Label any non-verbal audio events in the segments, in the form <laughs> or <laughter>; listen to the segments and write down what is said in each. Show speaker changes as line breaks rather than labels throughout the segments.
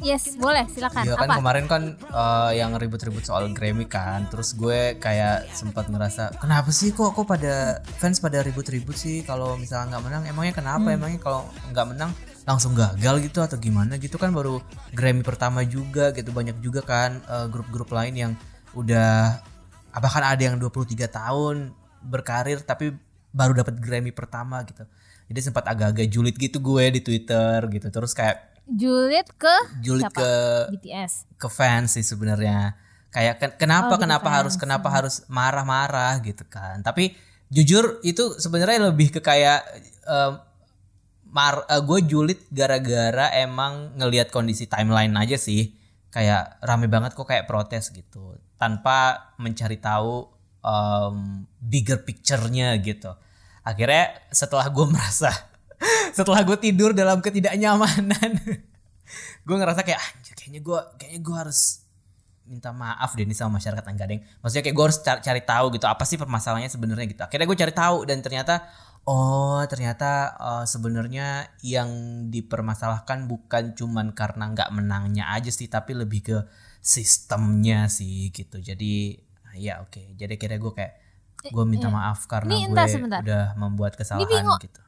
Yes, boleh silakan.
Iya kan
Apa?
kemarin kan eh, yang ribut-ribut soal Grammy kan, terus gue kayak sempat ngerasa kenapa sih kok kok pada fans pada ribut-ribut sih kalau misalnya nggak menang, emangnya kenapa?
Hmm.
Emangnya kalau nggak menang langsung gagal gitu atau gimana gitu kan baru Grammy pertama juga gitu banyak juga kan eh, grup-grup lain yang udah bahkan ada yang 23 tahun berkarir tapi baru dapat Grammy pertama gitu. Jadi sempat agak-agak julid gitu gue di Twitter gitu. Terus kayak
Julid ke
julid
siapa?
ke
BTS.
ke fans sih sebenarnya kayak ken- kenapa
Oh, ke
kenapa
fans.
harus kenapa harus marah-marah gitu kan tapi jujur itu sebenarnya lebih ke kayak em, mar gue julid gara-gara emang ngelihat kondisi timeline aja sih kayak rame banget kok kayak protes gitu tanpa mencari tahu em, bigger picture-nya gitu akhirnya setelah gue <laughs> merasa setelah gue tidur dalam ketidaknyamanan gue ngerasa kayak anjir kayaknya gue kayaknya gue harus minta maaf deh nih sama masyarakat Anggadeng. Maksudnya kayak gue harus cari, cari tahu gitu apa sih permasalahannya sebenarnya gitu. Akhirnya gue cari tahu dan ternyata oh ternyata eh, sebenarnya yang dipermasalahkan bukan cuman karena nggak menangnya aja sih tapi lebih ke sistemnya sih gitu. Jadi ya oke. Jadi akhirnya gue kayak gue minta maaf karena
Ini
gue
sebentar.
udah membuat kesalahan gitu.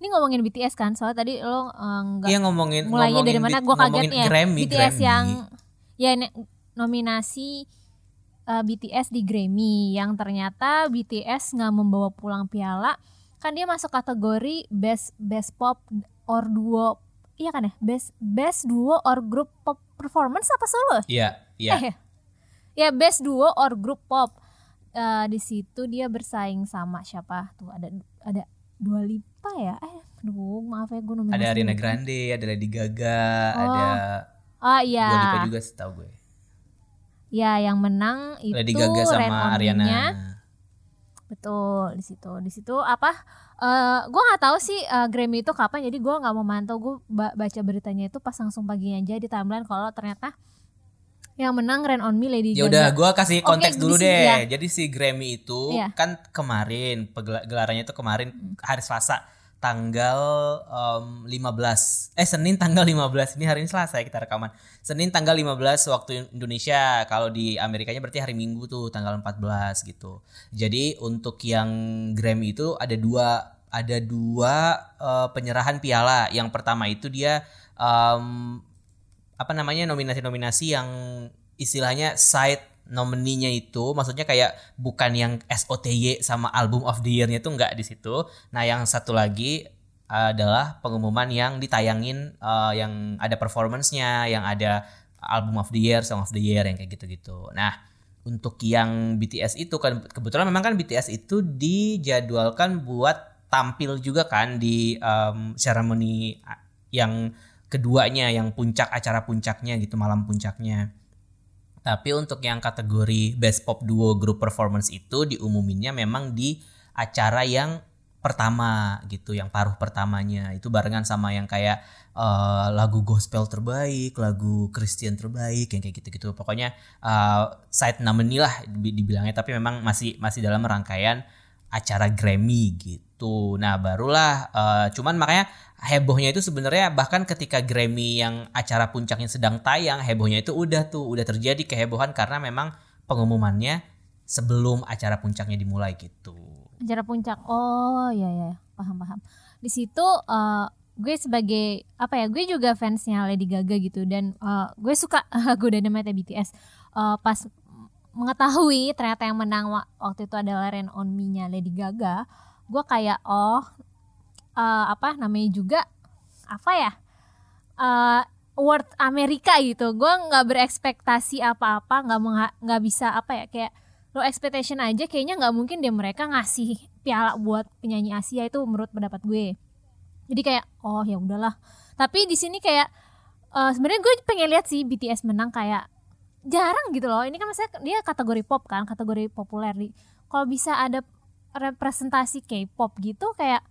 Ini ngomongin BTS kan, soalnya tadi lo eh, nggak
Iya ngomongin
mulainya dari
ngomongin
mana?
bit-
Gue
ngomongin
kaget ya.
Grammy,
BTS
Grammy.
yang ya nominasi eh, BTS di Grammy yang ternyata BTS nggak membawa pulang piala. Kan dia masuk kategori best best pop or duo. Iya kan ya? Best best duo or group pop performance apa solo?
Iya, iya.
Eh, ya best duo or group pop. Eh, di situ dia bersaing sama siapa? Tuh ada ada Dua Lipa ya? Eh, aduh maaf ya gue nominasi.
ada Ariana. Grande, ada Lady Gaga,
Oh,
ada
Ah iya.
Dua Lipa juga setahu gue.
Ya yang menang itu
Lady Gaga sama. Ariana.
Betul di situ. Di situ apa? eh gue nggak tahu sih eh, Grammy itu kapan. Jadi gue nggak mau mantau. Gue ba- baca beritanya itu pas langsung paginya aja di timeline kalau ternyata yang menang Ren On Me Lady
Ya
Gaga.
udah, gue kasih konteks
di
dulu deh.
ya.
Jadi si Grammy itu
Iya.
kan kemarin gelarannya itu kemarin hari Selasa tanggal em, 15 eh Senin tanggal 15 ini hari ini Selasa ya kita rekaman Senin tanggal 15 waktu Indonesia kalau di Amerikanya berarti hari Minggu tuh tanggal 14 gitu jadi untuk yang Grammy itu ada dua ada dua eh, penyerahan piala yang pertama itu dia em, apa namanya nominasi-nominasi yang istilahnya side nomininya itu maksudnya kayak bukan yang SOTY sama album of the year-nya itu enggak di situ. Nah, yang satu lagi adalah pengumuman yang ditayangin eh, yang ada performance-nya, yang ada album of the year, song of the year yang kayak gitu-gitu. Nah, untuk yang BTS itu kan kebetulan memang kan BTS itu dijadwalkan buat tampil juga kan di em, ceremony yang keduanya yang puncak acara puncaknya gitu malam puncaknya. Tapi untuk yang kategori Best Pop Duo Group Performance itu diumuminnya memang di acara yang pertama gitu, yang paruh pertamanya. Itu barengan sama yang kayak eh, lagu gospel terbaik, lagu Christian terbaik, yang kayak gitu-gitu. Pokoknya eh, side nominee lah dibi- dibilangnya, tapi memang masih masih dalam rangkaian acara Grammy gitu. Nah, barulah eh, cuman makanya hebohnya itu sebenarnya bahkan ketika Grammy yang acara puncaknya sedang tayang, hebohnya itu udah tuh udah terjadi kehebohan karena memang pengumumannya sebelum acara puncaknya dimulai gitu.
acara puncak. Oh ya ya paham paham. Di situ eh, gue sebagai apa ya gue juga fansnya Lady Gaga gitu dan eh, gue suka <laughs> lagu Dynamite BTS Eh, pas mengetahui ternyata yang menang wa- waktu itu adalah Rain on Me-nya Lady Gaga gue kayak oh eh, apa namanya juga apa ya eh award Amerika gitu. Gue nggak berekspektasi apa-apa nggak mengha- nggak bisa apa ya kayak low expectation aja. Kayaknya nggak mungkin deh mereka ngasih piala buat penyanyi Asia itu menurut pendapat gue. Jadi kayak oh ya udahlah. Tapi di sini kayak eh, sebenarnya gue pengen lihat sih BTS menang kayak jarang gitu loh. Ini kan maksudnya dia kategori pop kan kategori populer. Di kalau bisa ada representasi K-pop gitu kayak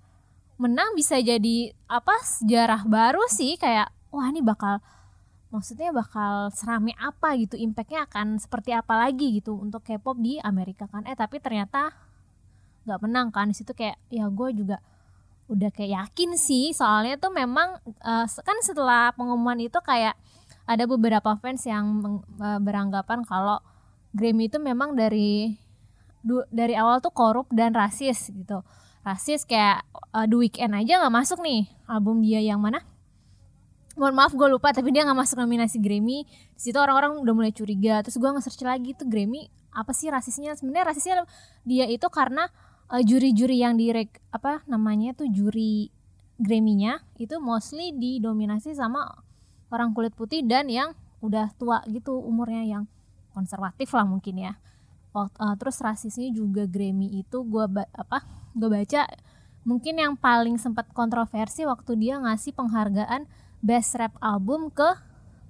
menang bisa jadi apa sejarah baru sih kayak wah ini bakal maksudnya bakal serami apa gitu impactnya akan seperti apa lagi gitu untuk K-pop di Amerika kan. Eh tapi ternyata nggak menang kan situ kayak ya gue juga udah kayak yakin sih. Soalnya tuh memang uh, kan setelah pengumuman itu kayak ada beberapa fans yang uh, beranggapan kalau Grammy itu memang dari dari awal tuh korup dan rasis gitu. Rasis kayak uh, The Weeknd aja nggak masuk nih album dia yang mana? Mohon maaf gue lupa tapi dia nggak masuk nominasi Grammy. Di situ orang-orang udah mulai curiga terus gue nge-search lagi tuh Grammy apa sih rasisnya? Sebenarnya rasisnya dia itu karena uh, juri-juri yang di apa namanya tuh juri Grammy-nya itu mostly didominasi sama orang kulit putih dan yang udah tua gitu umurnya yang konservatif lah mungkin ya uh, terus rasisnya juga Grammy itu gue apa gue baca mungkin yang paling sempat kontroversi waktu dia ngasih penghargaan best rap album ke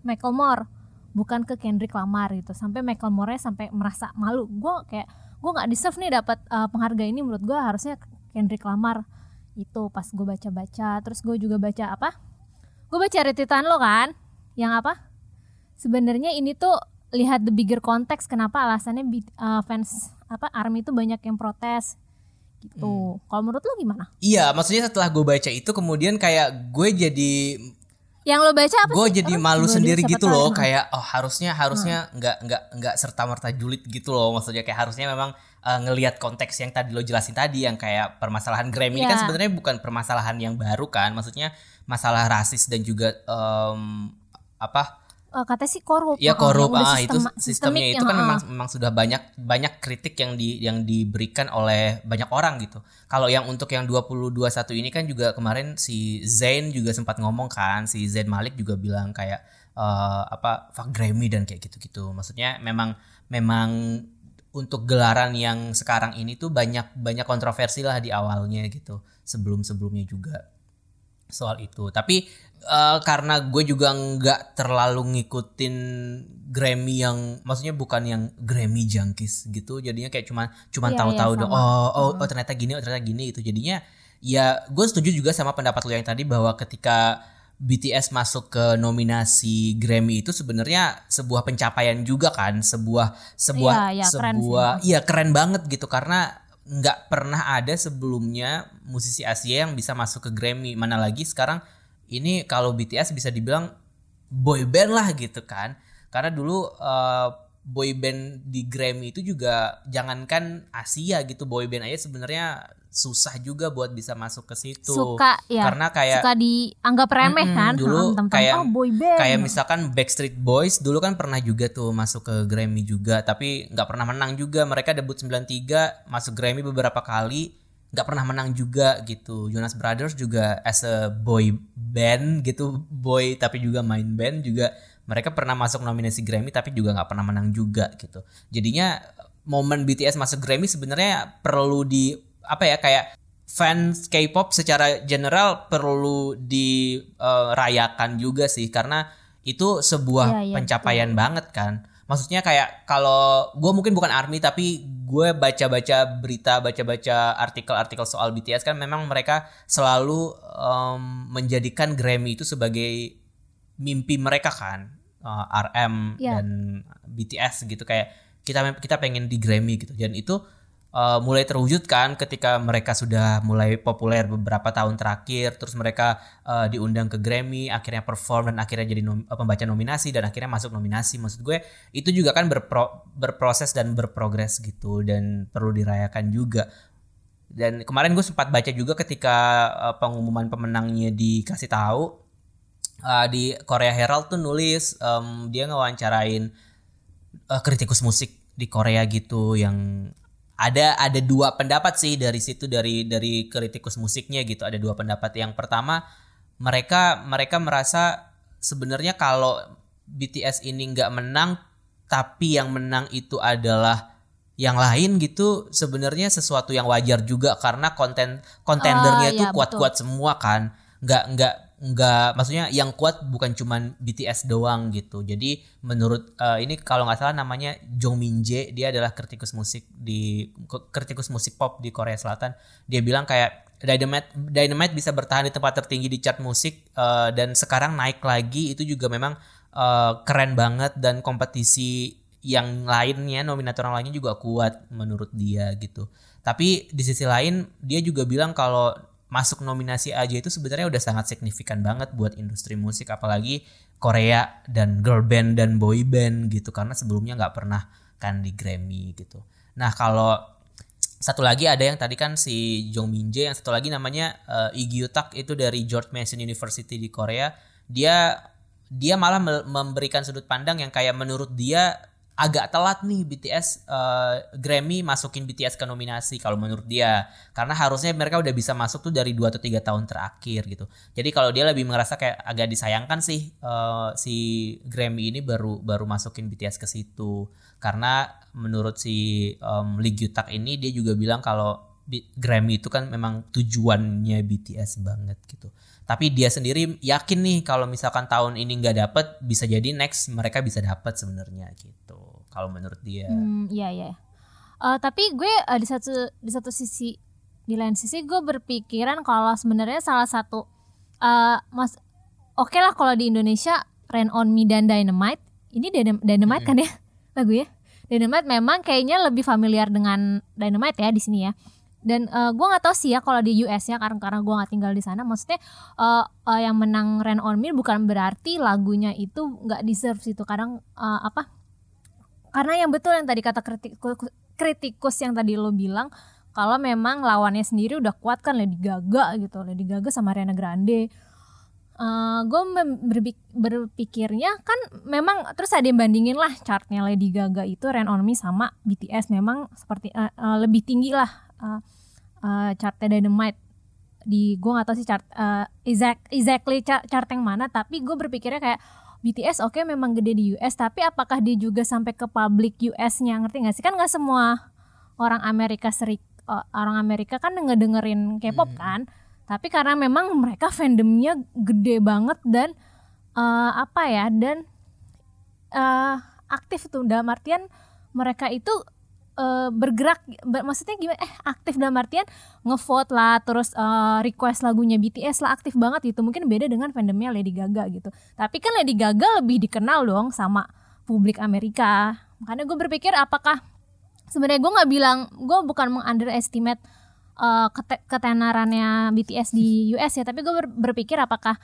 Macklemore bukan ke Kendrick Lamar gitu. Sampai Macklemore sampai merasa malu. Gue kayak gue nggak deserve nih dapat uh, penghargaan ini. Menurut gue harusnya Kendrick Lamar itu pas gue baca-baca. Terus gue juga baca apa? Gue baca retitan lo kan? Yang apa? Sebenarnya ini tuh lihat the bigger context kenapa alasannya uh, fans apa army itu banyak yang protes gitu. Hmm. Kalau menurut lo gimana?
Iya, maksudnya setelah gue baca itu kemudian kayak gue jadi
yang lo baca apa
gue jadi malu gua sendiri gitu loh kayak oh harusnya harusnya hmm. nggak nggak nggak serta merta julid gitu loh maksudnya kayak harusnya memang uh, ngelihat konteks yang tadi lo jelasin tadi yang kayak permasalahan Grammy yeah. ini kan iya. sebenarnya bukan permasalahan yang baru kan maksudnya masalah rasis dan juga um, apa
uh, kata sih korup.
Iya korup, ah sistem, itu sistemnya itu kan memang memang sudah banyak banyak kritik yang di yang diberikan oleh banyak orang gitu. Kalau yang untuk yang 2021 ini kan juga kemarin si Zain juga sempat ngomong kan, si Zain Malik juga bilang kayak uh, apa fuck Grammy dan kayak gitu-gitu. Maksudnya memang memang untuk gelaran yang sekarang ini tuh banyak banyak kontroversi lah di awalnya gitu. Sebelum-sebelumnya juga soal itu. Tapi uh, karena gue juga nggak terlalu ngikutin Grammy yang maksudnya bukan yang Grammy junkies gitu. Jadinya kayak cuma cuma yeah, tahu-tahu yeah, dong oh oh oh ternyata gini oh ternyata gini itu jadinya ya gue setuju juga sama pendapat lo yang tadi bahwa ketika BTS masuk ke nominasi Grammy itu sebenarnya sebuah pencapaian juga kan sebuah sebuah yeah, yeah, sebuah iya keren, keren banget gitu. Karena nggak pernah ada sebelumnya musisi Asia yang bisa masuk ke Grammy. Mana lagi sekarang ini kalau BTS bisa dibilang boy band lah gitu kan. Karena dulu uh, boy band di Grammy itu juga jangankan Asia gitu boy band aja sebenarnya susah juga buat bisa masuk ke situ.
Suka ya. Karena kayak suka dianggap remeh mm, kan?
dulu hmm, kayak oh, boy band. kayak misalkan Backstreet Boys dulu kan pernah juga tuh masuk ke Grammy juga tapi nggak pernah menang juga. Mereka debut 93 masuk Grammy beberapa kali nggak pernah menang juga gitu. Jonas Brothers juga as a boy band gitu boy tapi juga main band juga mereka pernah masuk nominasi Grammy tapi juga nggak pernah menang juga gitu. Jadinya momen BTS masuk Grammy sebenarnya perlu di apa ya kayak fans K-pop secara general perlu dirayakan uh, juga sih. Karena itu sebuah ya, ya, pencapaian betul. banget kan maksudnya kayak kalau gue mungkin bukan army tapi gue baca-baca berita baca-baca artikel-artikel soal BTS kan memang mereka selalu um, menjadikan Grammy itu sebagai mimpi mereka kan uh, RM yeah. dan BTS gitu kayak kita kita pengen di Grammy gitu dan itu uh, mulai terwujud kan ketika mereka sudah mulai populer beberapa tahun terakhir terus mereka uh, diundang ke Grammy akhirnya perform dan akhirnya jadi nom eh, pembaca nominasi dan akhirnya masuk nominasi. Maksud gue itu juga kan berpro berproses dan berprogres gitu dan perlu dirayakan juga. Dan kemarin gue sempat baca juga ketika uh, pengumuman pemenangnya dikasih tahu uh, di Korea Herald tuh nulis um, dia ngewawancarain uh, kritikus musik di Korea gitu yang ada ada dua pendapat sih dari situ dari dari kritikus musiknya gitu. Ada dua pendapat. Yang pertama mereka mereka merasa sebenarnya kalau BTS ini nggak menang tapi yang menang itu adalah yang lain gitu sebenarnya sesuatu yang wajar juga karena konten kontendernya oh, tuh kuat-kuat semua kan. Nggak nggak nggak maksudnya yang kuat bukan cuman BTS doang gitu. Jadi menurut uh, ini kalau nggak salah namanya Jong Min Jae dia adalah kritikus musik di kritikus musik pop di Korea Selatan. Dia bilang kayak Dynamite Dynamite bisa bertahan di tempat tertinggi di chart musik eh, dan sekarang naik lagi. Itu juga memang eh, keren banget dan kompetisi yang lainnya nominator yang lainnya juga kuat menurut dia gitu. Tapi di sisi lain dia juga bilang kalau masuk nominasi aja itu sebenarnya udah sangat signifikan banget buat industri musik apalagi Korea dan girl band dan boy band gitu karena sebelumnya nggak pernah kan di Grammy gitu. Nah kalau satu lagi ada yang tadi kan si Jong Min Jae yang satu lagi namanya uh, Lee Gyu Tak itu dari George Mason University di Korea dia dia malah me- memberikan sudut pandang yang kayak menurut dia agak telat nih BTS uh, Grammy masukin BTS ke nominasi kalau menurut dia. Karena harusnya mereka udah bisa masuk tuh dari 2 atau tiga tahun terakhir gitu. Jadi kalau dia lebih merasa kayak agak disayangkan sih uh, si Grammy ini baru baru masukin BTS ke situ. Karena menurut si um, Lee Gyu Tak ini dia juga bilang kalau Grammy itu kan memang tujuannya BTS banget gitu. Tapi dia sendiri yakin nih kalau misalkan tahun ini nggak dapet bisa jadi next mereka bisa dapet sebenarnya gitu kalau menurut dia.
Hmm, iya iya. Eh, tapi gue eh, di satu di satu sisi di lain sisi gue berpikiran kalau sebenarnya salah satu eh mas oke lah kalau di Indonesia Rain on Me dan Dynamite ini Dynam- Dynamite kan ya? <laughs> Lagu ya? Dynamite memang kayaknya lebih familiar dengan Dynamite ya di sini ya. Dan eh, gue nggak tahu sih ya kalau di US ya karena karena gue nggak tinggal di sana. Maksudnya eh, eh, yang menang Rain on Me bukan berarti lagunya itu nggak deserve itu kadang eh, apa karena yang betul yang tadi kata kritikus, kritikus yang tadi lo bilang kalau memang lawannya sendiri udah kuat kan Lady Gaga gitu Lady Gaga sama Ariana Grande. Gue berpikirnya kan memang terus ada yang bandingin lah chartnya Lady Gaga itu Rain on Me sama BTS memang seperti eh, eh, lebih tinggi lah eh, eh, chartnya Dynamite. Di gue gak tahu sih chart eh, exact, exactly chart, chart yang mana tapi gue berpikirnya kayak BTS oke memang gede di US tapi apakah dia juga sampai ke publik US-nya ngerti gak sih? Kan nggak semua orang Amerika serik orang Amerika kan ngedengerin K-pop kan? Tapi karena memang mereka fandomnya gede banget dan eh, apa ya dan eh, aktif tuh. Dalam artian mereka itu eh, bergerak ber- maksudnya gimana? Eh aktif dalam artian ngevote lah terus eh, request lagunya BTS lah aktif banget gitu. Mungkin beda dengan fandomnya Lady Gaga gitu. Tapi kan Lady Gaga lebih dikenal dong sama publik Amerika. Makanya gue berpikir apakah sebenarnya gue nggak bilang gue bukan mengunderestimate uh, kete- ketenarannya BTS di US ya. Tapi gue ber- berpikir apakah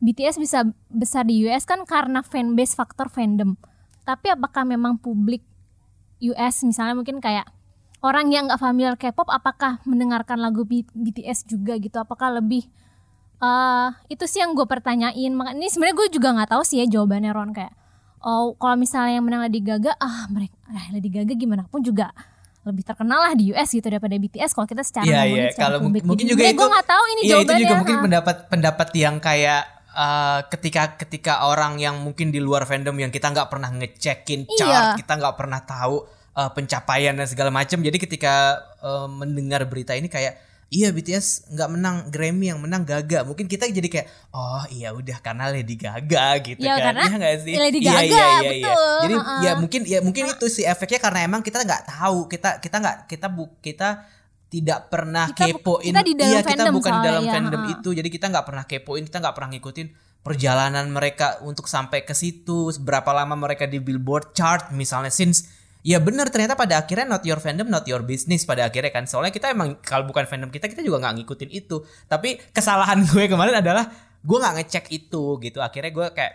BTS bisa besar di US kan karena fanbase faktor fandom. Tapi apakah memang publik US misalnya mungkin kayak orang yang nggak familiar K-pop apakah mendengarkan lagu B- BTS juga gitu? Apakah lebih eh itu sih yang gue pertanyain. Makanya ini sebenarnya gue juga nggak tahu sih ya jawabannya Ron. Kayak oh kalau misalnya yang menang Lady Gaga ah mereka ah, Lady Gaga gimana pun juga lebih terkenal lah di US gitu daripada BTS kalau kita secara
Iya
ngomongin
iya
secara
kalau mungkin
Jadi
juga
sebenarnya
itu
gue nggak tahu ini
iya, itu
jawabannya.
juga mungkin
ha.
pendapat pendapat yang kayak eh, ketika ketika orang yang mungkin di luar fandom yang kita nggak pernah ngecekin
Iya.
chart kita nggak pernah tahu eh, pencapaian dan segala macam jadi ketika eh, mendengar berita ini kayak iya BTS nggak menang Grammy yang menang Gaga mungkin kita jadi kayak oh iya udah karena Lady Gaga gitu
Iya,
kan
karena
Iya nggak sih
Lady
Iya,
Gaga,
iya, iya, iya.
betul,
jadi
ha-ha.
ya mungkin ya mungkin itu sih efeknya karena emang kita nggak tahu kita kita nggak kita bu kita tidak pernah
Kita
kepoin.
kita di dalam
iya kita bukan di dalam
ya,
fandom
ha.
itu. Jadi kita nggak pernah kepoin kita nggak pernah ngikutin perjalanan mereka untuk sampai ke situ berapa lama mereka di Billboard chart misalnya since ya benar ternyata pada akhirnya not your fandom not your business pada akhirnya kan. Soalnya kita emang kalau bukan fandom kita kita juga nggak ngikutin itu. Tapi kesalahan <laughs> gue kemarin adalah gue nggak ngecek itu gitu. Akhirnya gue kayak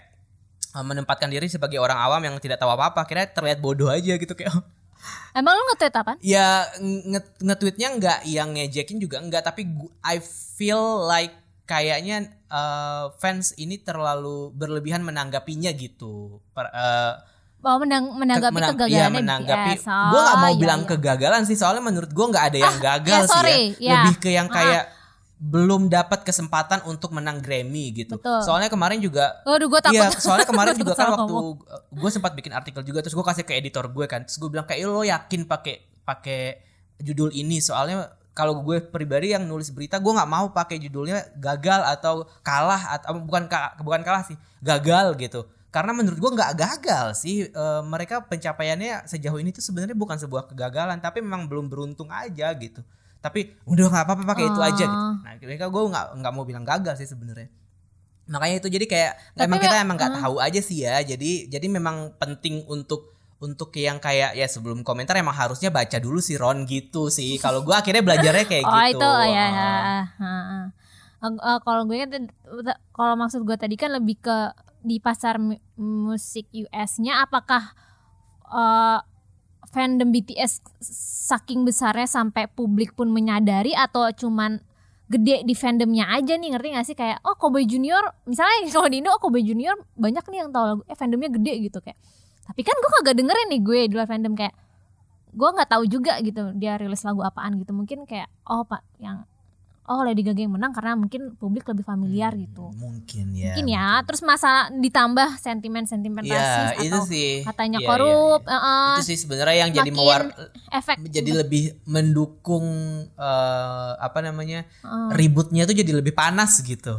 eh, menempatkan diri sebagai orang awam yang tidak tahu apa-apa. Akhirnya terlihat bodoh aja gitu kayak <laughs>
Emang lu nge-tweet apaan?
ya nge- nge-tweetnya nggak yang ngejekin juga enggak tapi I feel like kayaknya uh, fans ini terlalu berlebihan menanggapinya gitu Per- uh,
Oh, menang, menanggapi
menang- iya, menanggapi
BTS. Oh,
gue nggak mau
iya,
bilang
iya.
kegagalan sih soalnya menurut gue nggak ada yang
Ah,
gagal
ya,
sih ya
ya.
lebih ke yang
Ah.
Belum dapat kesempatan untuk menang Grammy gitu
Betul.
soalnya kemarin juga
Waduh, gue takut.
Iya, soalnya kemarin <laughs> juga kan waktu gue sempat bikin artikel juga terus gue kasih ke editor gue kan. Terus gue bilang kayak "Eh, lo yakin pakai pakai judul ini soalnya kalau gue pribadi yang nulis berita gue nggak mau pakai judulnya gagal atau kalah atau bukan ka- bukan kalah sih gagal gitu karena menurut gue nggak gagal sih Eh, mereka pencapaiannya sejauh ini tuh sebenarnya bukan sebuah kegagalan tapi memang belum beruntung aja gitu tapi udah nggak apa-apa pakai itu aja gitu.
Oh.
Nah, mereka gue nggak nggak mau bilang gagal sih sebenarnya. Makanya itu jadi kayak
Tapi
emang kita
me-
emang nggak
Hmm.
tahu aja sih ya. Jadi jadi memang penting untuk untuk yang kayak ya sebelum komentar emang harusnya baca dulu sih Ron gitu sih. Kalau gue akhirnya belajarnya kayak <laughs>
oh
gitu.
itu ya, ya. Eh, eh, kalau gue kan kalau maksud gue tadi kan lebih ke di pasar mu- musik US-nya apakah eh, fandom BTS saking besarnya sampai publik pun menyadari atau cuman gede di fandomnya aja nih ngerti gak sih? Kayak oh Kobe Junior misalnya <laughs> kalau di Indo oh Kobe Junior banyak nih yang tahu lagu eh fandomnya gede gitu kayak. Tapi kan gue kagak dengerin nih gue di luar fandom kayak gue nggak tahu juga gitu dia rilis lagu apaan gitu. Mungkin kayak oh pak yang oh Lady Gaga yang menang karena mungkin publik lebih familiar gitu
Mungkin ya.
mungkin ya terus masalah ditambah sentimen-sentimen
Iya,
rasis
itu
atau
sih.
katanya
Iya,
korup
iya, iya.
eh,
Itu sih sebenarnya yang jadi mewar
efek
jadi lebih mendukung eh, apa namanya?
eh,
ributnya tuh jadi lebih panas gitu.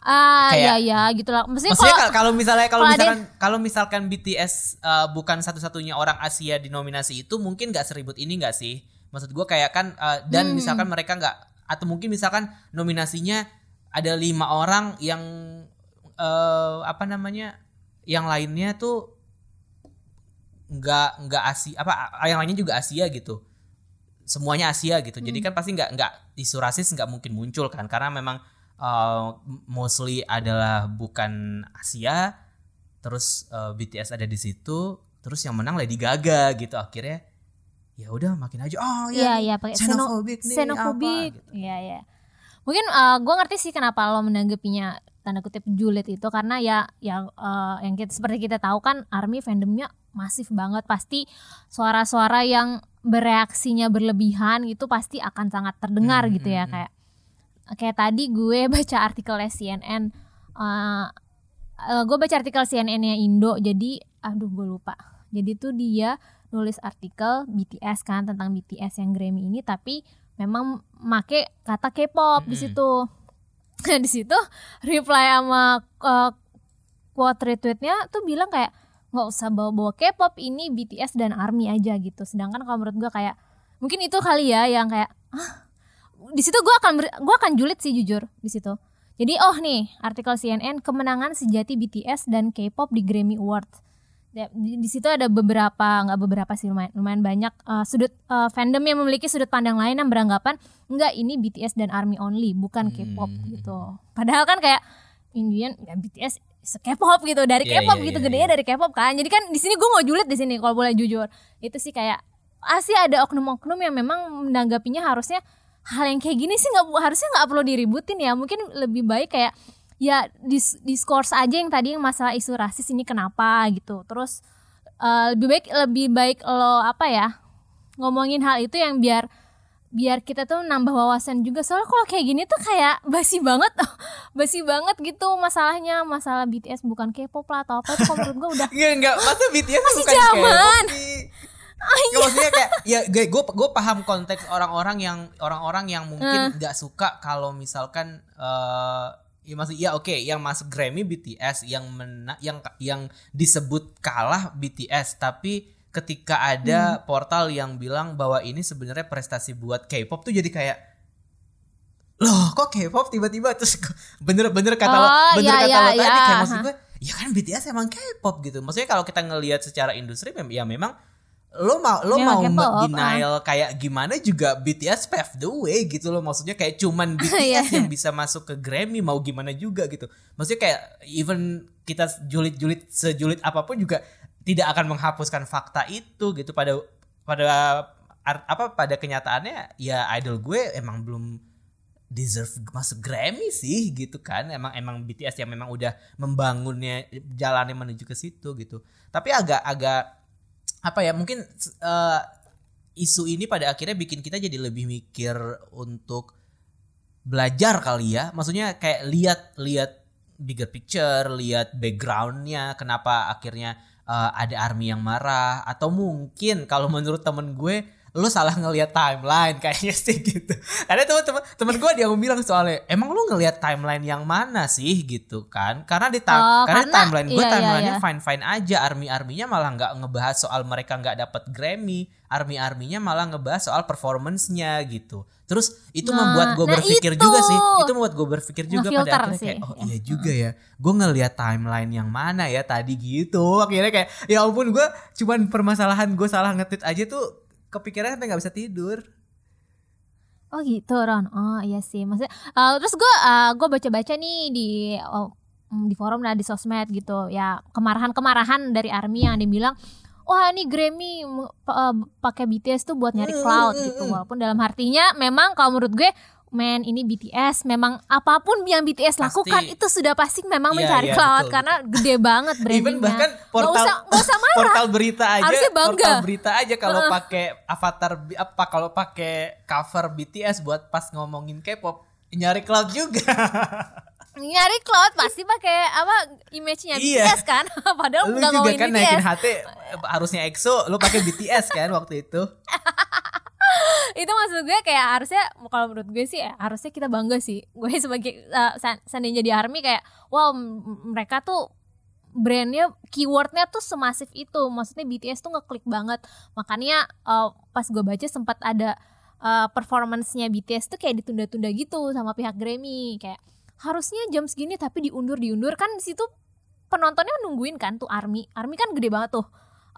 ah
kayak-
ya ya gitu lah maksudnya,
Maksudnya
kalau
kal- kalau misalnya kalau
kalau ada-
misalkan kalau misalkan BTS uh, bukan satu-satunya orang Asia di nominasi itu mungkin nggak seribut ini nggak sih? Maksud gue kayak kan uh, dan
Hmm.
misalkan mereka nggak atau mungkin misalkan nominasinya ada lima orang yang uh, apa namanya yang lainnya tuh nggak nggak Asia apa yang lainnya juga Asia gitu. Semuanya Asia gitu. Jadi kan pasti nggak nggak isu rasis nggak mungkin muncul kan. Karena memang uh, mostly adalah bukan Asia terus uh, BTS ada di situ terus yang menang Lady Gaga gitu. Akhirnya ya udah makin aja oh
Iya
ya
iya pakai xeno-
xenophobic nih
xenophobic.
apa, gitu.
Iya iya. Mungkin eh, gua ngerti sih kenapa lo menanggapinya tanda kutip julid itu karena ya yang eh, yang kita seperti kita tahu kan ARMY fandomnya masif banget pasti suara-suara yang bereaksinya berlebihan itu pasti akan sangat terdengar
Hmm,
gitu ya
hmm,
kayak kayak tadi gue baca artikelnya CNN eh gue baca artikel CNN-nya Indo jadi aduh gue lupa jadi tuh dia nulis artikel BTS kan tentang BTS yang Grammy ini tapi memang make kata K-pop di
Mm-mm.
situ. <laughs> Di situ reply sama uh, quote retweetnya tuh bilang kayak nggak usah bawa-bawa K-pop ini BTS dan ARMY aja gitu. Sedangkan kalau menurut gue kayak mungkin itu kali ya yang kayak ah di situ gue akan gua akan julid sih jujur di situ. Jadi oh nih artikel CNN kemenangan sejati BTS dan K-pop di Grammy Awards Ya, di, di situ ada beberapa nggak beberapa sih lumayan, lumayan banyak uh, sudut uh, fandom yang memiliki sudut pandang lain yang beranggapan enggak ini BTS dan ARMY only bukan K-pop
Hmm.
gitu. Padahal kan kayak Indian ya BTS K-pop gitu dari
Iya,
K-pop
iya,
gitu
iya,
gedenya
iya.
dari K-pop kan. Jadi kan di sini gue mau julid di sini kalau boleh jujur. Itu sih kayak pasti ada oknum-oknum yang memang menanggapinya harusnya hal yang kayak gini sih nggak harusnya nggak perlu diributin ya. Mungkin lebih baik kayak ya dis diskurs aja yang tadi yang masalah isu rasis ini kenapa gitu. Terus eh, lebih baik lebih baik lo apa ya ngomongin hal itu yang biar biar kita tuh nambah wawasan juga soalnya kalau kayak gini tuh kayak <laughs> basi banget <laughs> basi banget gitu masalahnya masalah BTS bukan K-pop lah atau apa kalau menurut gue udah <laughs>
Enggak, enggak. Masa BTS
Masih
bukan
zaman.
Nggak, maksudnya kayak ya gue gue gue paham konteks orang-orang yang orang-orang yang mungkin nggak suka kalau misalkan eh ya maksud ya oke yang masuk Grammy BTS yang mena, yang yang disebut kalah BTS tapi ketika
Hmm.
ada portal yang bilang bahwa ini sebenarnya prestasi buat K-pop tuh jadi kayak loh kok K-pop tiba-tiba terus bener-bener kata lo
Oh,
bener
iya,
kata
iya,
lo tadi
iya.
kayak maksud gue ya kan BTS emang K-pop gitu maksudnya kalau kita ngelihat secara industri ya memang lo mau lo mau
ah.
denial kayak gimana juga BTS paved the way gitu loh. Maksudnya kayak cuman <laughs>
Iya.
BTS yang bisa masuk ke Grammy mau gimana juga gitu. Maksudnya kayak even kita julid-julid sejulit apa pun juga tidak akan menghapuskan fakta itu gitu. Pada pada apa pada kenyataannya ya idol gue emang belum deserve masuk Grammy sih gitu kan. Emang emang BTS yang memang udah membangunnya jalannya menuju ke situ gitu. Tapi agak agak apa ya mungkin eh, isu ini pada akhirnya bikin kita jadi lebih mikir untuk belajar kali ya. Maksudnya kayak lihat lihat bigger picture lihat backgroundnya kenapa akhirnya eh, ada army yang marah. Atau mungkin kalau menurut temen gue lu salah ngelihat timeline kayaknya sih gitu karena teman-teman temen gue dia bilang soalnya emang lu ngelihat timeline yang mana sih gitu kan karena di ta-
Oh,
karena,
karena-
timeline gue
iya, iya,
timelinenya
iya.
fine fine aja army arminya malah nggak ngebahas soal mereka nggak dapat Grammy army-arminya malah ngebahas soal performance-nya gitu. Terus itu
Nah,
membuat gue
nah
berpikir
itu.
juga sih. Itu membuat gue berpikir juga pada akhirnya kayak
sih.
oh iya juga ya. Gue ngeliat timeline yang mana ya tadi gitu. Akhirnya kayak ya ampun gue cuman permasalahan gue salah ngetit aja tuh kepikiran sampai nggak bisa tidur.
Oh gitu Ron. Oh iya sih. Maksudnya eh, terus gue uh, gue baca-baca nih di oh, mm, di forum lah di sosmed gitu. Ya kemarahan-kemarahan dari ARMY yang dibilang wah ini Grammy mm, eh, pakai BTS tuh buat nyari
Mm,
cloud
mm,
gitu. Walaupun dalam artinya memang kalau menurut gue men ini BTS memang apa pun yang BTS
Pasti.
lakukan itu sudah pasti memang
Iya,
mencari
iya,
cloud
betul,
karena gede banget <laughs> brandingnya.
Even bahkan portal
usah nggak usah marah.
portal berita aja
Harusnya bangga.
portal berita aja kalau pakai avatar apa kalau pakai cover BTS buat pas ngomongin K-pop nyari cloud juga. <laughs>
nyari cloud pasti pakai apa image-nya
Iya.
BTS kan <laughs> padahal
lu juga
ngomongin
kan
BTS
naikin HT harusnya EXO lu pakai BTS kan waktu itu. <laughs>
itu maksud gue kayak harusnya kalau menurut gue sih ya, harusnya kita bangga sih. <laughs> Gue sebagai uh, san- seandainya di army kayak wow mereka tuh brandnya keywordnya tuh semasif itu. Maksudnya BTS tuh ngeklik banget. Makanya uh, pas gue baca sempat ada uh, performance-nya BTS tuh kayak ditunda-tunda gitu sama pihak Grammy. Kayak harusnya jam segini tapi diundur diundur. Kan situ penontonnya nungguin kan tuh army. Army kan gede banget tuh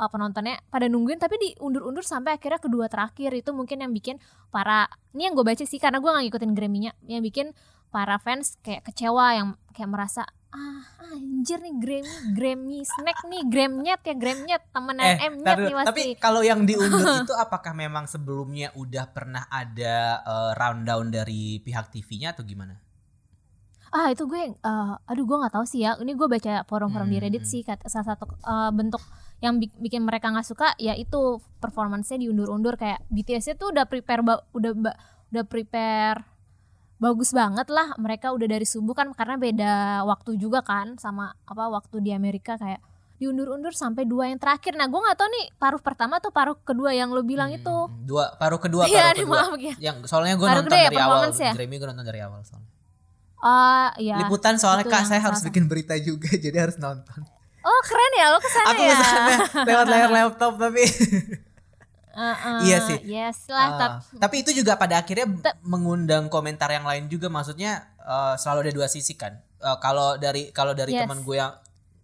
uh, penontonnya pada nungguin tapi diundur-undur sampai akhirnya kedua terakhir itu mungkin yang bikin para ini yang gue baca sih karena gue gak ngikutin Grammy-nya yang bikin para fans kayak kecewa yang kayak merasa ah anjir nih Grammy Grammy snack nih Gramnyet ya Gramnyet temenan
Eh,
M
tar
nyet nih pasti
tapi kalau yang diundur <laughs> itu apakah memang sebelumnya udah pernah ada eh, rundown dari pihak TV-nya atau gimana?
ah itu gue eh, aduh gue nggak tahu sih ya ini gue baca forum-forum di Reddit
Hmm.
sih kata salah satu eh, bentuk yang bik- bikin mereka nggak suka ya itu performance-nya diundur-undur kayak BTS itu udah prepare udah udah prepare bagus banget lah mereka udah dari subuh kan karena beda waktu juga kan sama apa waktu di Amerika kayak diundur-undur sampai dua yang terakhir nah gue nggak tahu nih paruh pertama atau paruh kedua yang lo bilang itu
Hmm, dua paruh kedua
Iya,
paruh
nih, <laughs>
kedua.
maaf ya.
Yang soalnya gue nonton
ya,
dari awal
performance ya?
Grammy gue nonton dari awal soalnya.
oh iya
Liputan soalnya
itu
kak saya harus
salah
bikin berita juga <laughs> jadi harus nonton.
Oh keren ya lo ke sana
Aku
ya
ke sana lewat layar <laughs> laptop tapi.
Heeh,
Iya sih.
yes lah
Ah,
tap-
tapi itu juga pada akhirnya mengundang komentar yang lain juga maksudnya eh, selalu ada dua sisi kan. Eh, kalau dari kalau dari
Yes.
teman gue yang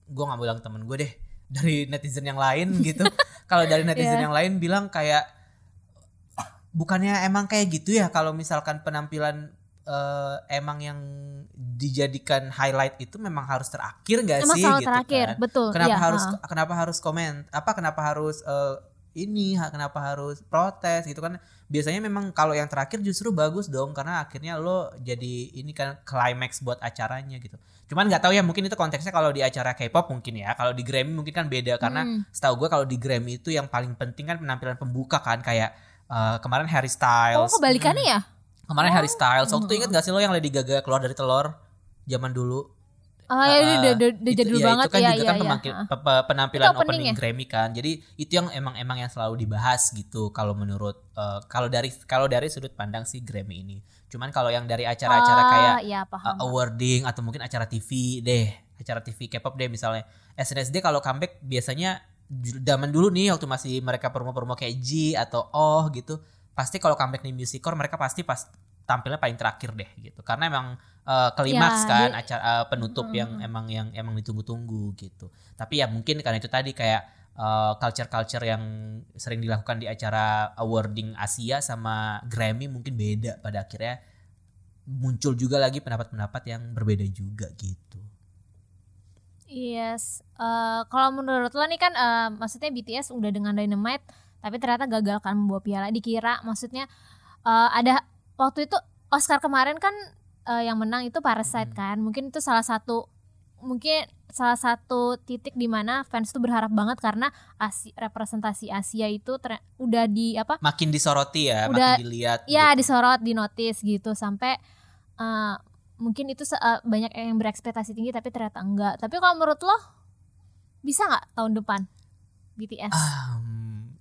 gue nggak bilang teman gue deh <laughs> dari netizen yang lain gitu. kalau dari <laughs> netizen
Iya.
yang lain bilang kayak bukannya emang kayak gitu ya kalau misalkan penampilan eh, emang yang dijadikan highlight itu memang harus terakhir nggak sih
selalu
gitu
terakhir,
kan.
betul.
Kenapa
iya,
harus
heeh.
kenapa harus komen apa kenapa harus eh, ini ha- kenapa harus protes gitu kan biasanya memang kalau yang terakhir justru bagus dong karena akhirnya lo jadi ini kan climax buat acaranya gitu cuman nggak tahu ya mungkin itu konteksnya kalau di acara K-pop mungkin ya kalau di Grammy mungkin kan beda karena
Hmm.
setahu gue kalau di Grammy itu yang paling penting kan penampilan pembuka kan kayak eh, kemarin Harry
Oh
Styles
kebalikannya ya?
Kemarin Harry Styles waktu itu inget gak sih lo yang Lady Gaga keluar dari telur zaman dulu
Oh ya
Uh,
udah udah udah
itu-
jadul
ya,
banget
itu kan
ya
juga
ya
kan
ya.
pe- pe- penampilan
Itu opening
opening
ya?
Grammy kan. Jadi itu yang emang emang yang selalu dibahas gitu kalau menurut eh, kalau dari kalau dari sudut pandang si Grammy ini. Cuman kalau yang dari acara-acara
Ah,
kayak
ya
uh, awarding atau mungkin acara TV deh, acara TV K-pop deh misalnya. SNSD kalau comeback biasanya zaman dulu nih waktu masih mereka promo-promo kayak G atau Oh gitu, pasti kalau comeback nih Musicor mereka pasti pas tampilnya paling terakhir deh gitu. Karena emang uh, klimaks
Ya,
kan
dia-
acara uh, penutup yang emang yang emang ditunggu-tunggu gitu. Tapi ya mungkin karena itu tadi kayak uh, culture-culture yang sering dilakukan di acara awarding Asia sama Grammy mungkin beda pada akhirnya muncul juga lagi pendapat-pendapat yang berbeda juga gitu.
Yes. Eh, kalau menurut lo nih kan eh, maksudnya BTS udah dengan Dynamite tapi ternyata gagal kan membawa piala. Dikira maksudnya eh, ada waktu itu Oscar kemarin kan eh, yang menang itu Parasite
Hmm.
kan. Mungkin itu salah satu mungkin salah satu titik di mana fans tuh berharap banget karena Asi, representasi Asia itu ter- udah di apa
Makin disoroti ya,
Udah-
makin dilihat.
ya
gitu.
disorot di notice gitu sampai eh, mungkin itu se- eh, banyak yang berekspektasi tinggi tapi ternyata enggak tapi kalau menurut lo bisa nggak tahun depan BTS
hmm,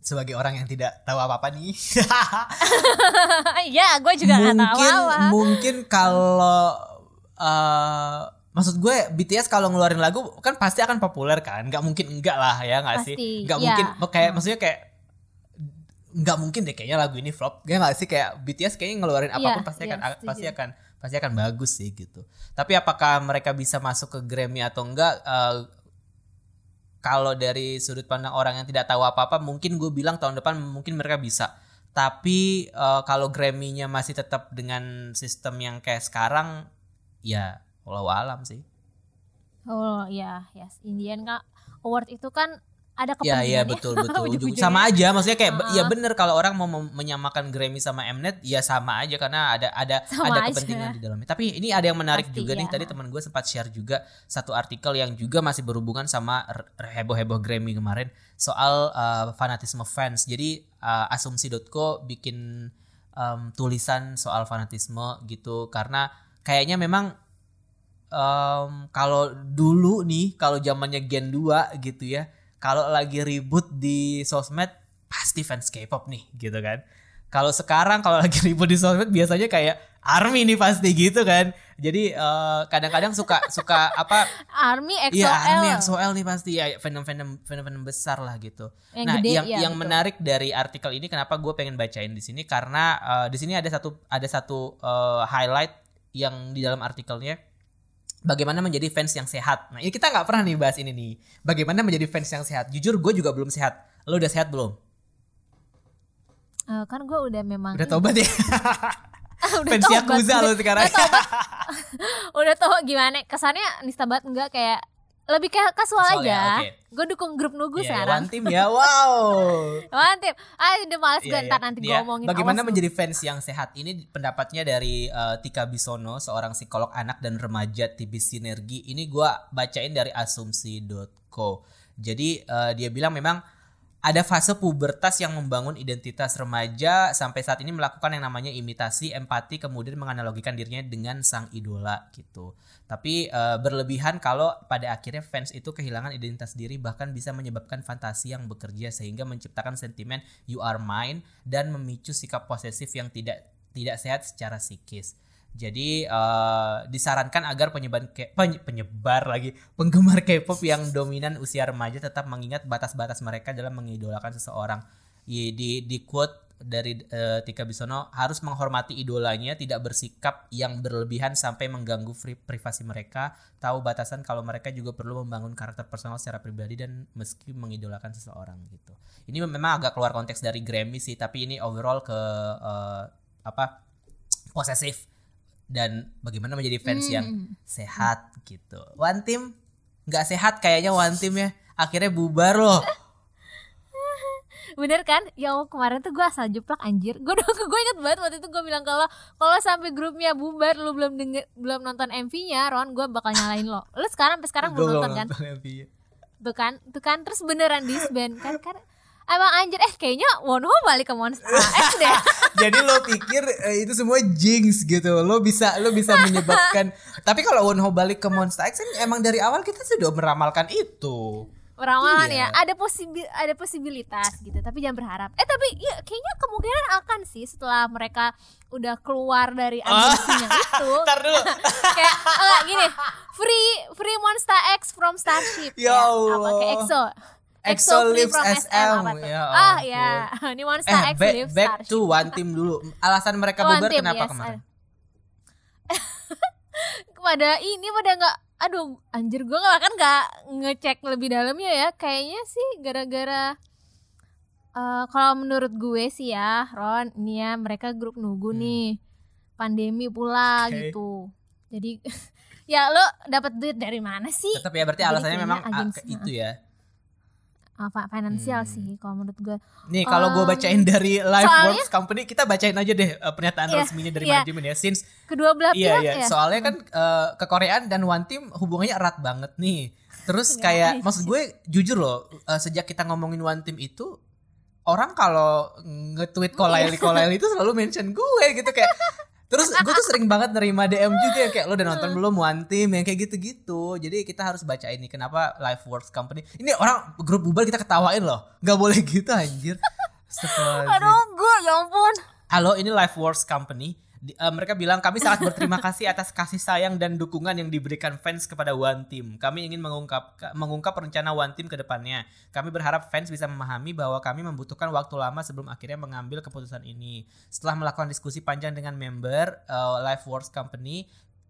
sebagai orang yang tidak tahu apa-apa nih. <laughs>
ya gue juga nggak tahu
mungkin
apa
mungkin kalau eh, maksud gue BTS kalau ngeluarin lagu kan pasti akan populer kan nggak mungkin enggak lah ya nggak sih nggak
iya.
mungkin kayak maksudnya kayak nggak mungkin deh kayaknya lagu ini flop. Gak nggak sih kayak BTS kayaknya ngeluarin
Iya,
apa pun pasti
iya,
akan
setuju.
pasti akan pasti akan bagus sih gitu. Tapi apakah mereka bisa masuk ke Grammy atau enggak? eh, kalau dari sudut pandang orang yang tidak tahu apa-apa, mungkin gue bilang tahun depan mungkin mereka bisa. Tapi eh, kalau Grammy-nya masih tetap dengan sistem yang kayak sekarang, ya walau alam sih.
Oh ya, yes. Indian kak award itu kan ada
Ya
kepentingannya.
iya betul <laughs> betul
Ujung-ujungnya.
sama aja maksudnya kayak
Uh-uh.
ya bener kalau orang mau menyamakan Grammy sama Mnet ya sama aja karena ada ada
Sama
ada
aja.
kepentingan di dalamnya. Tapi ini ada yang menarik
Pasti,
juga nih
ya.
tadi teman gue sempat share juga satu artikel yang juga masih berhubungan sama r- heboh-heboh Grammy kemarin soal uh, fanatisme fans. Jadi uh, asumsi.co bikin um, tulisan soal fanatisme gitu karena kayaknya memang em, kalau dulu nih kalau zamannya Gen 2 gitu ya kalau lagi ribut di sosmed pasti fans K-pop nih gitu kan kalau sekarang kalau <laughs> lagi ribut di sosmed biasanya kayak army nih pasti gitu kan jadi eh, kadang-kadang suka suka apa <laughs>
Army XOL.
Iya, Army XOL nih pasti ya fandom-fandom fandom besar lah gitu.
Yang
nah,
gede,
yang
iya,
yang
betul.
menarik dari artikel ini kenapa gue pengen bacain di sini karena eh, di sini ada satu ada satu eh, highlight yang di dalam artikelnya bagaimana menjadi fans yang sehat. Nah, ini kita nggak pernah nih bahas ini nih. Bagaimana menjadi fans yang sehat? Jujur gue juga belum sehat. Lo udah sehat belum?
Eh, kan gue udah memang
Udah tobat ya? <laughs>
udah
fans
tobat,
Yakuza lo sekarang.
udah tobat. <laughs> udah tau gimana kesannya nista banget enggak kayak lebih kayak kasual
Kasual ya,
aja
oke.
gue dukung grup nugu
Iya,
sekarang
one team ya. Wow. <laughs>
mantip ah udah males gue
Iya,
ntar
iya.
nanti gue
Dia,
ngomongin
Bagaimana
awas lu.
menjadi fans yang sehat? Ini pendapatnya dari eh, Tika Bisono, seorang psikolog anak dan remaja TV Sinergi. Ini gua bacain dari asumsi.co. Jadi eh, dia bilang memang ada fase pubertas yang membangun identitas remaja sampai saat ini melakukan yang namanya imitasi, empati, kemudian menganalogikan dirinya dengan sang idola gitu. Tapi eh, berlebihan kalau pada akhirnya fans itu kehilangan identitas diri bahkan bisa menyebabkan fantasi yang bekerja sehingga menciptakan sentimen you are mine dan memicu sikap posesif yang tidak tidak sehat secara psikis. Jadi eh, disarankan agar penyebar penyebar lagi penggemar K-pop yang dominan usia remaja tetap mengingat batas-batas mereka dalam mengidolakan seseorang. Di di, di quote dari eh, Tika Bisono harus menghormati idolanya, tidak bersikap yang berlebihan sampai mengganggu pri- privasi mereka, tahu batasan kalau mereka juga perlu membangun karakter personal secara pribadi dan meski mengidolakan seseorang gitu. Ini memang agak keluar konteks dari Grammy sih, tapi ini overall ke eh, apa posesif dan bagaimana menjadi fans yang
Hmm.
sehat gitu. One team nggak sehat kayaknya one team ya. Akhirnya bubar loh. <laughs>
bener kan ya Allah, kemarin tuh gue asal jeplak anjir gue gue inget banget waktu itu gue bilang kalau kalau sampai grupnya bubar lu belum denger, belum nonton MV-nya Ron gue bakal nyalain lo lu sekarang sampai sekarang belum nonton kan tuh kan tuh kan terus beneran disband kan kan emang anjir eh kayaknya Wonho balik ke Monster X deh <laughs>
Jadi lo pikir eh, itu semua jinx gitu. Lo bisa lo bisa menyebabkan. <laughs> Tapi kalau Wonho balik ke Monster X kan emang dari awal kita sudah meramalkan itu.
Ramalan
Iya.
ya ada posibil ada posibilitas gitu tapi jangan berharap eh tapi ya kayaknya kemungkinan akan sih setelah mereka udah keluar dari agensinya itu <laughs>
Ntar dulu.
kayak enggak gini free free Monster X from Starship
Ya
Kayak
Allah.
apa kayak EXO
EXO lives SM,
tuh?
ya
ah
ampun.
ya ini Monster
Eh
X
back,
lives
back
Starship
to one team dulu. Alasan mereka
One
bubar
Team,
kenapa
yes.
kemarin? <laughs>
pada ini pada nggak aduh anjir gue nggak kan nggak ngecek lebih dalamnya ya kayaknya sih gara-gara eh, kalau menurut gue sih ya Ron ini ya mereka grup nunggu
Hmm.
nih pandemi pula
Oke.
gitu jadi <laughs> ya lo dapat duit dari mana sih
Tetap ya berarti alasannya memang ah, itu ya.
Apa finansial
Hmm.
sih kalau menurut gue
Nih kalau gue bacain dari
soalnya-
Works Company kita bacain aja deh eh, pernyataan
Iya,
resminya dari
iya.
manajemen ya. Since
kedua belah
Iya
pihak
iya,
ya
soalnya kan eh, kekoreaan dan One Team hubungannya erat banget nih. Terus
Iya,
kayak
iya.
maksud gue jujur loh, eh, sejak kita ngomongin One Team itu orang kalau nge-tweet kolaili kolaili itu selalu mention gue gitu kayak Terus gue tuh sering banget nerima DM juga yang kayak lo udah nonton belum One Team yang kayak gitu-gitu. Jadi kita harus baca ini kenapa Life Works Company. Ini orang grup bubar kita ketawain loh. nggak boleh gitu anjir. <laughs>
Aduh gue ya ampun
Halo, ini Life Works Company Eh, mereka bilang kami sangat berterima kasih atas kasih sayang dan dukungan yang diberikan fans kepada One Team. Kami ingin mengungkap mengungkap rencana One Team ke depannya. Kami berharap fans bisa memahami bahwa kami membutuhkan waktu lama sebelum akhirnya mengambil keputusan ini. Setelah melakukan diskusi panjang dengan member eh, Liveworks Company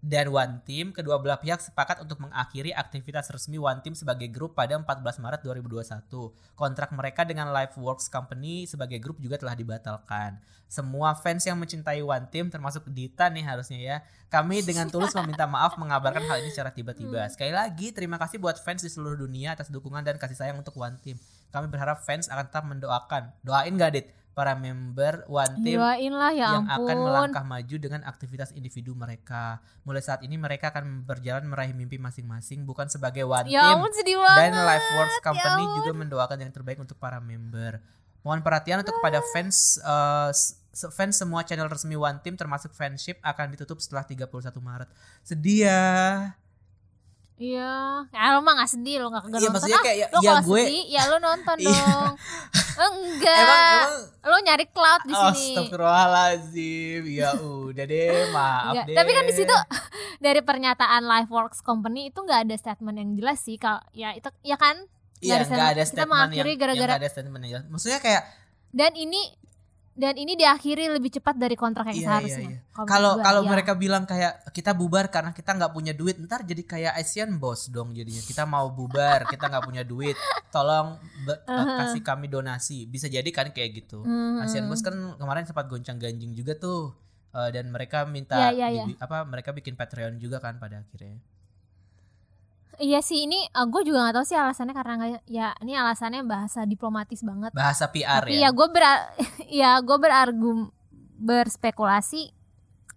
dan One Team, kedua belah pihak sepakat untuk mengakhiri aktivitas resmi One Team sebagai grup pada 14 Maret 2021. Kontrak mereka dengan Liveworks Company sebagai grup juga telah dibatalkan. Semua fans yang mencintai One Team termasuk Dita nih harusnya ya. Kami dengan tulus <laughs> meminta maaf mengabarkan hal ini secara tiba-tiba. Sekali lagi terima kasih buat fans di seluruh dunia atas dukungan dan kasih sayang untuk One Team. Kami berharap fans akan tetap mendoakan. Doain gak Dit? Para member One Team
lah ya
yang
ampun.
akan melangkah maju dengan aktivitas individu mereka. Mulai saat ini mereka akan berjalan meraih mimpi masing-masing bukan sebagai one
Ya
team.
ampun sedih banget.
Dan Liveworks Company
ampun.
juga mendoakan yang terbaik untuk para member. Mohon perhatian untuk kepada fans eh, s- s- fans semua channel resmi One Team termasuk fanship akan ditutup setelah 31 Maret. Sedih ya.
Iya, ya lo mah gak sedih lo gak
Iya,
nonton
maksudnya
ah.
kayak ya-
lo
ya
kalau
gue-
sedih ya lo nonton <laughs>
Iya.
dong. Enggak.
Emang emang
lo nyari cloud di sini.
Astagfirullahaladzim. Ya udah deh, maaf
Enggak.
deh.
Tapi kan di situ <laughs> dari pernyataan Liveworks Company itu nggak ada statement yang jelas sih kalau ya itu ya kan
Iya,
ada
nggak ada
kita
statement
mengakhiri
yang, yang
gara-gara-
nggak ada statement yang jelas. Maksudnya kayak
dan ini dan ini diakhiri lebih cepat dari kontrak yang
Iya,
seharusnya.
iya, iya.
Kalau
Kalau
iya.
mereka bilang kayak kita bubar karena kita nggak punya duit, ntar jadi kayak Asian Boss dong jadinya. Kita mau bubar, <laughs> kita nggak punya duit, tolong be- eh, kasih kami donasi. Bisa jadi kan kayak gitu.
Mhm.
Asian Boss kan kemarin sempat goncang ganjing juga tuh. Eh, dan mereka minta
Iya, iya, iya.
dibi- apa mereka bikin Patreon juga kan pada akhirnya.
Iya sih ini gue juga nggak tahu sih alasannya karena nggak ya ini alasannya bahasa diplomatis banget.
Bahasa PR
Tapi
ya.
ya gue ber <laughs> ya gue berargum berspekulasi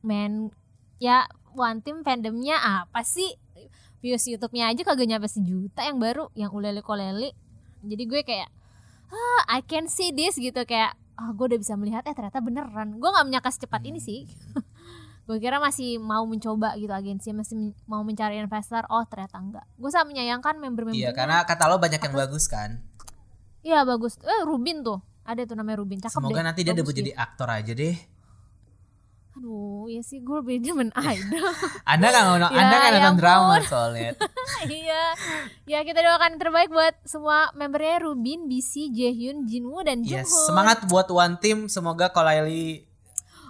men ya one team fandomnya apa sih? Views YouTube-nya aja kagak nyampe sejuta yang baru yang ulele kolele jadi gue kayak ah I can see this gitu. Kayak ah gue udah bisa melihat eh ternyata beneran. Gue nggak menyangka secepat ini sih <laughs> gue kira masih mau mencoba gitu agensi masih mau mencari investor oh ternyata enggak gue sangat menyayangkan member-membernya
Iya, karena kata lo banyak yang bagus kan.
iya bagus eh Rubin tuh ada tuh namanya Rubin cakep
Semoga
deh.
nanti dia debut jadi aktor aja deh.
Aduh, ya sih gue lebih demen idol. <laughs>
Anda kan nonton,
Ya,
Anda kan nonton drama soalnya. <laughs>
iya. Ya kita doakan yang terbaik buat semua membernya Rubin, BC, Jaehyun, Jinwoo dan
Yes,
Junghoon.
semangat buat One Team. Semoga Kolaili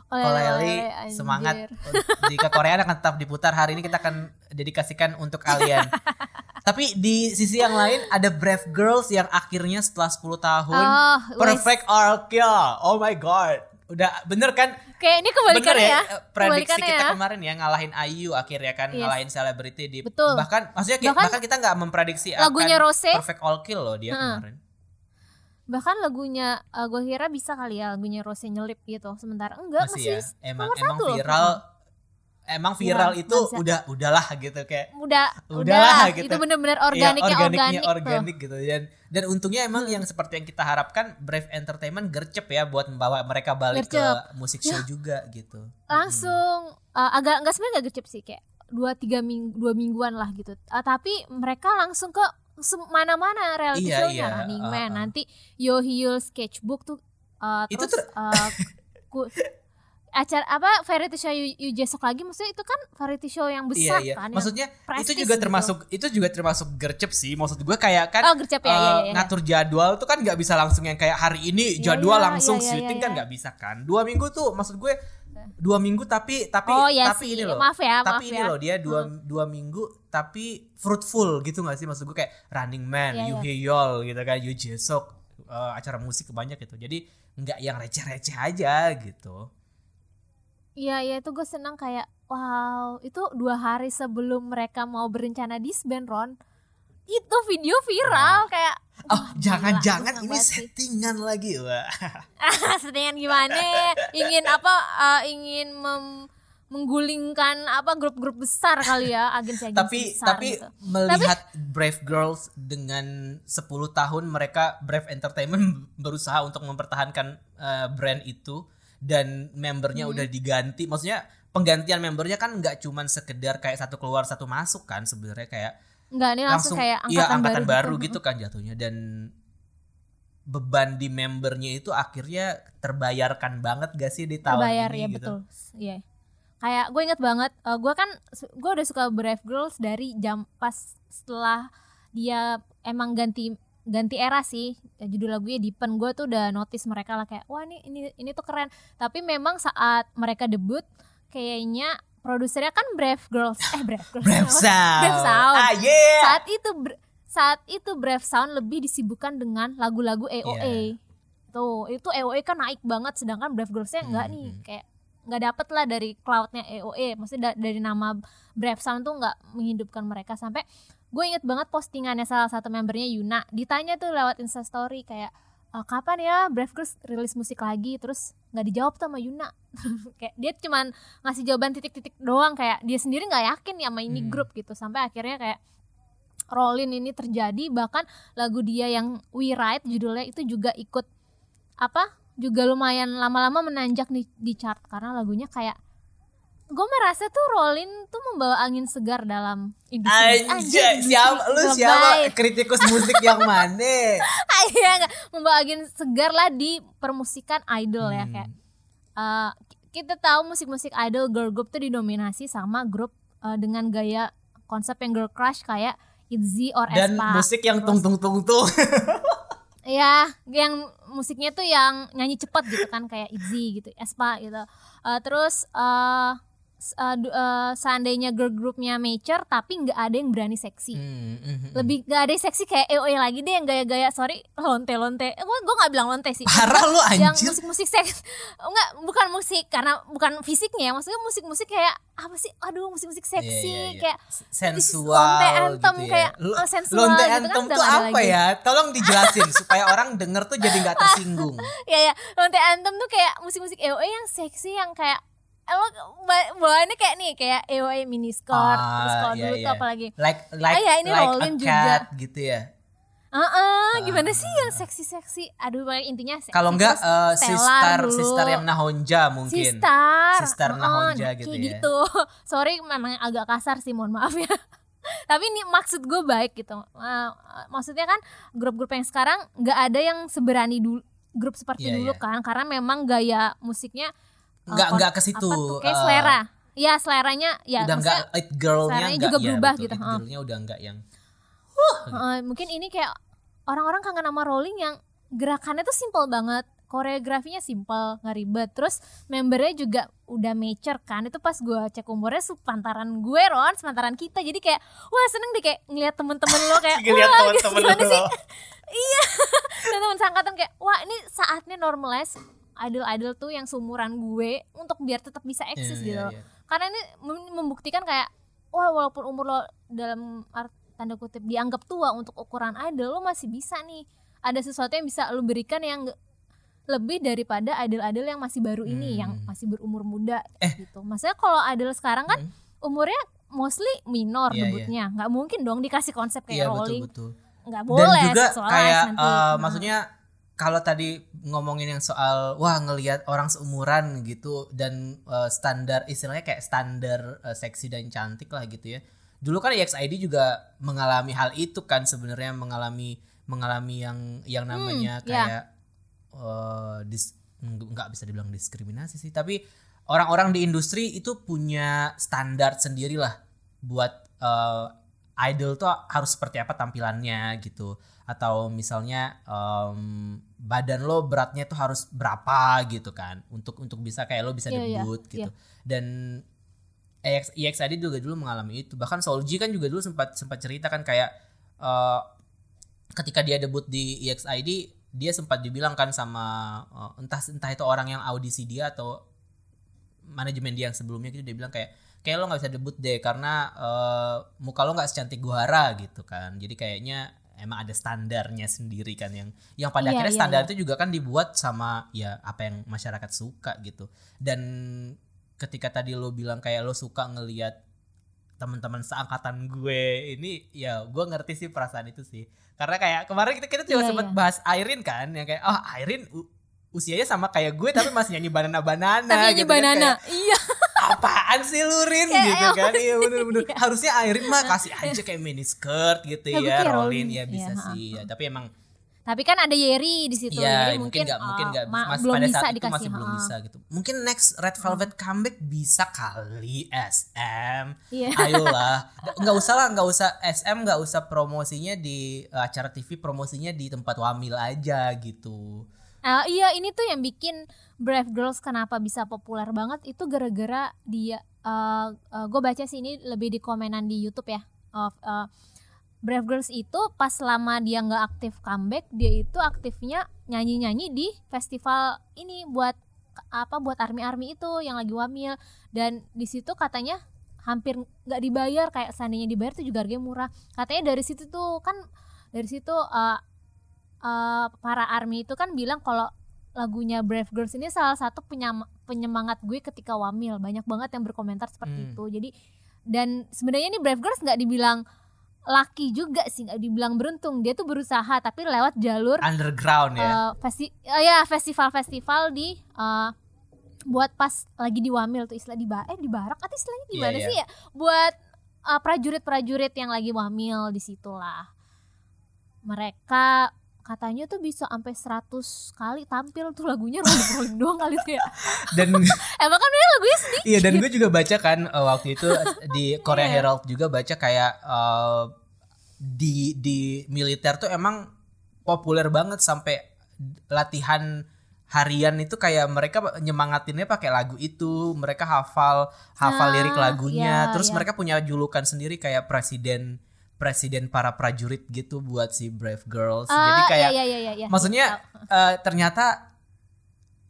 Oleh-
Kolaili
oleh, anjir.
semangat. Jika Korea akan tetap diputar hari ini kita akan dedikasikan untuk kalian. <laughs> Tapi di sisi yang lain ada Brave Girls yang akhirnya setelah 10 tahun
Oh,
perfect Arkia. Oh my god. Udah bener kan?
Kayak ini kebalikannya
ya,
ya.
eh, prediksi
Kebalikannya
kita
ya.
kemarin ya ngalahin IU akhirnya kan
Yes.
ngalahin selebriti di
Betul.
bahkan maksudnya kayak-
Bahkan
bahkan, kita nggak memprediksi
lagunya
akan
Rose-
perfect all kill loh dia
Heeh.
kemarin.
Bahkan lagunya uh, gue kira bisa kali ya lagunya Rose nyelip gitu. Sementara enggak
Masih
masih,
ya. Emang
nomor
emang
satu loh.
viral emang viral
Iya,
itu
bisa.
udah udahlah gitu kayak
udah
Udahlah
udahlah
gitu.
itu bener-bener
Iya,
organiknya
organiknya
organik
organik gitu dan dan untungnya emang yang seperti yang kita harapkan Brave Entertainment gercep ya buat membawa mereka balik
Gercep.
ke musik show juga gitu.
langsung uh, agak enggak sebenarnya enggak gercep sih kayak dua tiga minggu dua mingguan lah gitu Uh, tapi mereka langsung ke mana-mana reality
Iya,
show-nya
iya,
Running
uh,
Man
uh.
nanti Yo Hyul Sketchbook tuh uh,
Itu
terus
ter-
uh, ku- <laughs> acara apa variety show Yu, Yu Jesok lagi maksudnya itu kan variety show yang besar
iya iya.
kan yang
Maksudnya itu juga
gitu.
termasuk itu juga termasuk gercep sih. Maksud gue kayak kan
oh gercep ya,
eh,
ya, ya, ya.
ngatur jadwal tuh kan nggak bisa langsung yang kayak hari ini
Iya,
jadwal
iya,
langsung
iya, iya,
syuting
iya,
kan
iya.
nggak bisa kan. Dua minggu tuh maksud gue dua minggu tapi tapi
oh ya
tapi
sih
ini loh.
maaf ya
tapi
maaf
ini
ya
loh dia dua dua minggu tapi fruitful gitu gak sih maksud gue kayak Running Man,
Iya,
Yu
iya.
Hyeol gitu kan, Yu Jesok eh, acara musik banyak gitu. Jadi nggak yang receh-receh aja gitu.
Iya iya itu gue senang kayak wow itu dua hari sebelum mereka mau berencana disband Ron itu video viral kayak
Oh, jangan-jangan ini
sih.
settingan lagi, wah. <laughs>
settingan gimana ingin apa eh, ingin mem- menggulingkan apa grup-grup besar kali ya agensi-agensi <laughs>
tapi
besar
tapi
gitu.
melihat Brave Girls dengan 10 tahun mereka Brave Entertainment <laughs> berusaha untuk mempertahankan eh, brand itu dan membernya
Hmm.
udah diganti maksudnya penggantian membernya kan nggak cuman sekedar kayak satu keluar satu masuk kan sebenarnya kayak
Enggak ini langsung,
langsung
kayak
iya,
angkatan,
angkatan baru,
gitu.
gitu kan jatuhnya dan beban di membernya itu akhirnya terbayarkan banget gak sih di tahun
Terbayar
ini
ya
gitu.
betul. Iya. kayak gue inget banget eh, gue kan gue udah suka Brave Girls dari jam pas setelah dia emang ganti ganti era sih. Ya, judul lagunya Deepen. Gue tuh udah notice mereka lah kayak wah ini ini ini tuh keren. Tapi memang saat mereka debut kayaknya produsernya kan Brave Girls. Eh Brave Girls.
Brave Sound.
Brave Sound.
Ah yeah.
saat itu saat itu Brave Sound lebih disibukkan dengan lagu-lagu AOA tuh itu AOA kan naik banget sedangkan Brave Girls-nya enggak
Hmm,
nih.
hmm.
kayak nggak dapet lah dari cloudnya AOA maksudnya da- dari nama Brave Sound tuh nggak menghidupkan mereka. Sampai gue inget banget postingannya salah satu membernya Yuna. Ditanya tuh lewat instastory kayak "Eh, kapan ya Brave Girls rilis musik lagi? Terus nggak dijawab tuh sama Yuna. <laughs> Kayak dia cuman ngasih jawaban titik-titik doang kayak dia sendiri nggak yakin ya sama ini
Hmm.
grup gitu. Sampai akhirnya kayak Rollin ini terjadi bahkan lagu dia yang We Ride judulnya itu juga ikut apa juga lumayan lama-lama menanjak di, di chart. Karena lagunya kayak gue merasa tuh Rollin tuh membawa angin segar dalam industri
Anjay, siapa lu siapa kritikus musik yang mana? <laughs>
Iya nggak membawa angin segar lah di permusikan idol ya
Hmm.
kayak eh, kita tahu musik-musik idol girl group tuh didominasi sama grup eh, dengan gaya konsep yang girl crush kayak ITZY or
Dan
aespa.
musik yang tung tung tung tung.
Ya, yang musiknya tuh yang nyanyi cepet gitu kan kayak ITZY gitu, aespa gitu. Eh, terus eh eh, du- eh, seandainya girl groupnya mature tapi nggak ada yang berani seksi.
Hmm, hmm, hmm.
lebih gak ada yang seksi kayak EOE lagi deh yang gaya-gaya sorry lonte lonte gue gue nggak bilang lonte sih
Parah lu
yang
anjir.
musik-musik seks <laughs> enggak bukan musik karena bukan fisiknya maksudnya musik-musik kayak apa sih aduh musik-musik seksi
Iya, iya, iya.
kayak
sensual
lonte anthem
gitu ya.
kayak,
Lo-
oh, sensual
lonte
gitu kan
anthem
udah
tuh
nggak
apa
lagi.
ya? Tolong dijelasin supaya orang denger tuh jadi nggak <laughs> tersinggung.
ya ya lonte anthem tuh kayak musik-musik EOE yang seksi yang kayak eh, lo ba- bawaannya kayak nih kayak EOE miniskirt terus
Ah,
kalau
iya,
dulu
iya.
tuh apalagi
Like like
Ah, ya, ini
like
Rolling
a
juga.
cat gitu ya.
Heeh, gimana sih yang seksi-seksi? Aduh, pokoknya intinya seksi.
Kalau enggak
Terus Stellar
sister
dulu.
sister yang Nahonja mungkin.
Sister.
Sister
Heeh,
Nahonja
nah,
gitu ya.
gitu. <laughs> Sorry memang agak kasar sih, mohon maaf ya. <laughs> Tapi ini maksud gue baik gitu. Eh, maksudnya kan grup-grup yang sekarang nggak ada yang seberani dulu grup seperti
Iya,
dulu
iya.
kan karena memang gaya musiknya
Enggak
kon-
enggak ke situ.
kayak
eh,
selera. Ya, seleranya ya
udah enggak it girlnya
seleranya
enggak
juga
ya,
berubah
betul,
gitu,
It
heeh.
girlnya udah enggak yang
Eh, mungkin ini kayak orang-orang kangen sama rolling yang gerakannya tuh simple banget. Koreografinya simple nggak ribet. Terus membernya juga udah mature kan. Itu pas gue cek umurnya sepantaran gue Ron sepantaran kita. Jadi kayak wah seneng deh kayak ngeliat temen-temen lo kayak <laughs>
Ngeliat
wah
temen-temen
gimana
lo.
sih? <laughs> Iya. <laughs> Dan temen sangkatan kayak wah ini saatnya normalize idol-idol tuh yang seumuran gue untuk biar tetap bisa eksis
Iya,
gitu
iya, iya.
karena ini mem- membuktikan kayak wah walaupun umur lo dalam art, tanda kutip dianggap tua untuk ukuran idol lo masih bisa nih ada sesuatu yang bisa lo berikan yang nggak- lebih daripada idol-idol yang masih baru ini
Hmm.
yang masih berumur muda
Eh.
gitu maksudnya kalau idol sekarang kan
Hmm.
umurnya mostly minor
Iya,
debutnya nggak mungkin dong dikasih konsep kayak
Iya betul
rolling
betul.
nggak
Dan
boleh
juga
sexualize
kayak
nanti.
eh,
Nah.
maksudnya kalau tadi ngomongin yang soal wah ngelihat orang seumuran gitu dan eh, standar istilahnya kayak standar eh, seksi dan cantik lah gitu ya. Dulu kan EXID juga mengalami hal itu kan sebenarnya mengalami mengalami yang yang namanya
Hmm,
kayak eh, dis- nggak bisa dibilang diskriminasi sih tapi orang-orang di industri itu punya standar sendiri lah buat eh, idol tuh harus seperti apa tampilannya gitu atau misalnya em, badan lo beratnya tuh harus berapa gitu kan. Untuk untuk bisa kayak lo bisa
Iya, iya,
debut gitu. Dan EX, EXID juga dulu mengalami itu. Bahkan Solji kan juga dulu sempat sempat cerita kan kayak eh, ketika dia debut di EXID dia sempat dibilang kan sama eh, entah entah itu orang yang audisi dia atau manajemen dia yang sebelumnya gitu dia bilang kayak kayak lo nggak bisa debut deh karena eh, muka lo nggak secantik Guara gitu kan. Jadi kayaknya emang ada standarnya sendiri kan yang yang pada
Iya,
akhirnya
iya,
standar
iya.
itu juga kan dibuat sama ya apa yang masyarakat suka gitu dan ketika tadi lo bilang kayak lo suka ngelihat teman-teman seangkatan gue ini ya gue ngerti sih perasaan itu sih karena kayak kemarin kita kita juga
Iya,
sempat
iya.
bahas Airin kan yang kayak oh Airin usianya sama kayak gue tapi masih nyanyi banana banana
tapi nyanyi
gitu kan,
banana
kayak,
iya
apaan sih lu Rin
Kayak
gitu kan iya bener-bener
Iya.
harusnya Airin mah kasih aja kayak mini skirt gitu
Ya,
ya Rolin ya bisa
Iya,
sih ya tapi emang
Tapi kan ada Yeri di situ.
Iya,
Jadi
mungkin nggak mungkin
uh,
nggak
ma-
mas-
belum
pada
bisa
saat itu
dikasih.
masih belum bisa gitu. Mungkin next Red Velvet comeback bisa kali SM.
Iya. <laughs>
Ayolah, nggak usah lah, nggak usah SM, nggak usah promosinya di uh, acara TV, promosinya di tempat wamil aja gitu.
Ah, iya ini tuh yang bikin Brave Girls kenapa bisa populer banget? Itu gara-gara dia gue baca sih ini lebih di komenan di YouTube ya. Of uh, Brave Girls itu pas lama dia nggak aktif comeback dia itu aktifnya nyanyi-nyanyi di festival ini buat apa buat army-army itu yang lagi wamil. Dan di situ katanya hampir nggak dibayar kayak seandainya dibayar tuh juga harganya murah. Katanya dari situ tuh kan dari situ uh, uh, para army itu kan bilang kalau lagunya Brave Girls ini salah satu penyemangat gue ketika wamil banyak banget yang berkomentar seperti
Hmm.
itu jadi dan sebenarnya ini Brave Girls nggak dibilang laki juga sih nggak dibilang beruntung dia tuh berusaha tapi lewat jalur
Underground ya.
eh, festi eh, ya festival-festival di eh, buat pas lagi di wamil tuh istilah di ba eh di barak atau istilahnya gimana
iya.
sih ya buat prajurit-prajurit yang lagi wamil di situlah mereka katanya tuh bisa sampai 100 kali tampil tuh lagunya rolling rolling doang kali tuh ya
Dan <laughs>
emang kan dia lagunya sedikit
Iya dan gue juga baca kan uh, waktu itu di <laughs> Korea
Iya.
Herald juga baca kayak uh, di di militer tuh emang populer banget sampai latihan harian itu kayak mereka nyemangatinnya pakai lagu itu mereka hafal hafal
Ah,
lirik lagunya
iya,
terus
iya.
mereka punya julukan sendiri kayak presiden presiden para prajurit gitu buat si Brave Girls jadi
Ah,
kayak
iya, iya, iya, iya.
maksudnya eh, ternyata